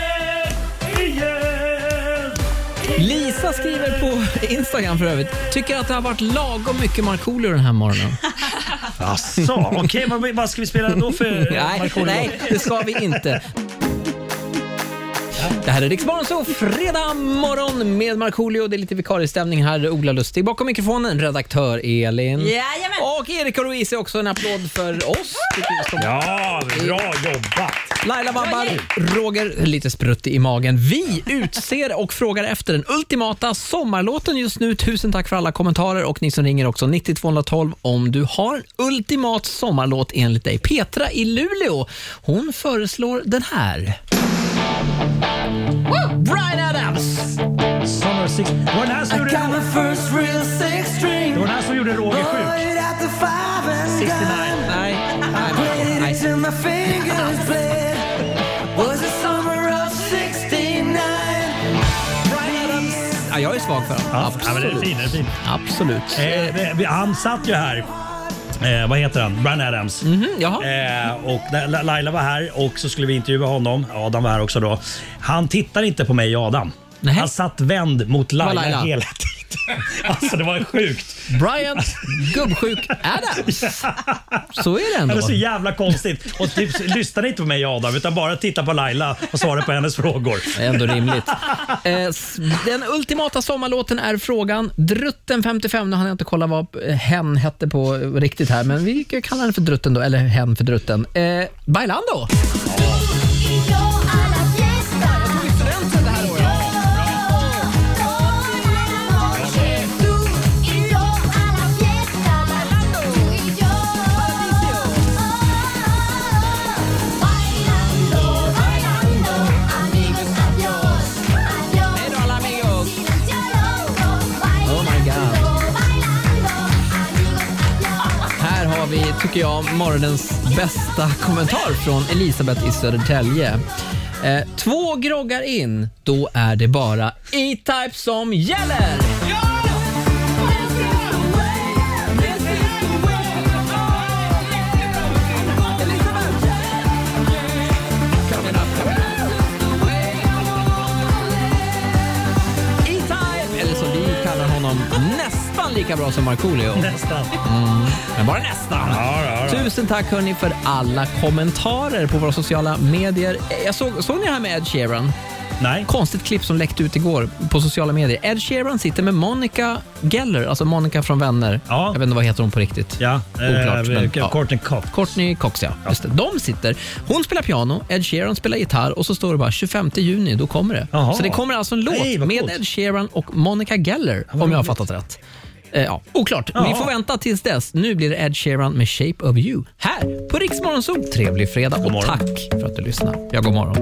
Lisa skriver på Instagram för övrigt. Tycker att det har varit lagom mycket Markoolio den här morgonen. Asså, okej, vad, vad ska vi spela då för eh, nej, Markoolio? nej, det ska vi inte. Det här är Rix Morgonzoo, fredag morgon med Markoolio. Det är lite vikariestämning här. Ola Lustig bakom mikrofonen, redaktör Elin. Jajamän. Och Erik och Louise är också en applåd för oss. Ja, bra jobbat! Laila Babbar, Roger, lite spruttig i magen. Vi utser och frågar efter den ultimata sommarlåten just nu. Tusen tack för alla kommentarer och ni som ringer också 90 212 om du har en ultimat sommarlåt enligt dig. Petra i Luleå, hon föreslår den här. Woo! Bryan Adams! Summer Six. Det var den här som gjorde, det var den här som gjorde Roger sjuk. Right at the five and 69. dime. Nej, nej, jag är svag för honom. Ja, men det är fin, det är fin. Absolut. Eh, vi- vi- han satt ju här. Eh, vad heter han? Brian Adams. Mhm, jaha. Eh, och när La- Laila var här och så skulle vi intervjua honom. Adam var här också då. Han tittar inte på mig och Adam. Han satt vänd mot Laila, Laila? hela tiden. Alltså det var sjukt. Brian Gubbsjuk Adams. Så är det Det ändå. var så jävla konstigt. Och typ, lyssnade inte på mig Adam utan bara titta på Laila och svara på hennes frågor. Det är ändå rimligt. Eh, Den ultimata sommarlåten är frågan. Drutten 55, nu har jag inte kollat vad eh, hen hette på riktigt här, men vi kan kalla den för Drutten då, eller hen för Drutten. Eh, Bailando. Tycker jag, morgonens bästa kommentar från Elisabeth i Södertälje. Eh, två groggar in, då är det bara E-Type som gäller! Nästan lika bra som Markoolio. Nästan. Mm, men bara nästan. Tusen tack hörni för alla kommentarer på våra sociala medier. Jag såg, såg ni det här med Ed Sheeran? Nej. Konstigt klipp som läckte ut igår på sociala medier. Ed Sheeran sitter med Monica Geller, alltså Monica från Vänner. Jag vet inte vad heter hon på riktigt. Ja, Oklart. eh, men, Courtney Cox. Courtney Cox, ja. Just det. De sitter. Hon spelar piano, Ed Sheeran spelar gitarr och så står det bara 25 juni, då kommer det. Jaha. Så det kommer alltså en låt Nej, med. Ed Sheeran och Monica Geller, om jag har fattat rätt. Eh, ja, oklart. Ja. Vi får vänta tills dess. Nu blir det Ed Sheeran med Shape of You. Här på Zoo. Trevlig fredag och tack för att du lyssnar. Ja, god morgon.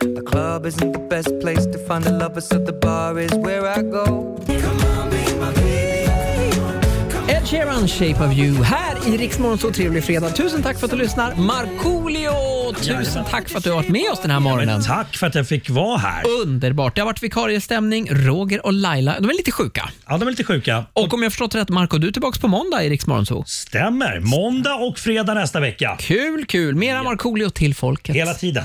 The club isn't the best place to find the lovers, so the bar is where I go. Ed Sheeran, Shape of You, här i Riksmorgon så trevlig fredag. Tusen tack för att du lyssnar. Markoolio, tusen tack för att du har varit med oss den här morgonen. Tack för att jag fick vara här. Underbart. Det har varit vikariestämning. Roger och Laila, de är lite sjuka. Ja, de är lite sjuka. Och om jag förstått rätt, Marco, du är tillbaka på måndag i Riksmorgon så. Stämmer. Måndag och fredag nästa vecka. Kul, kul. Mera Markoolio till folket. Hela tiden.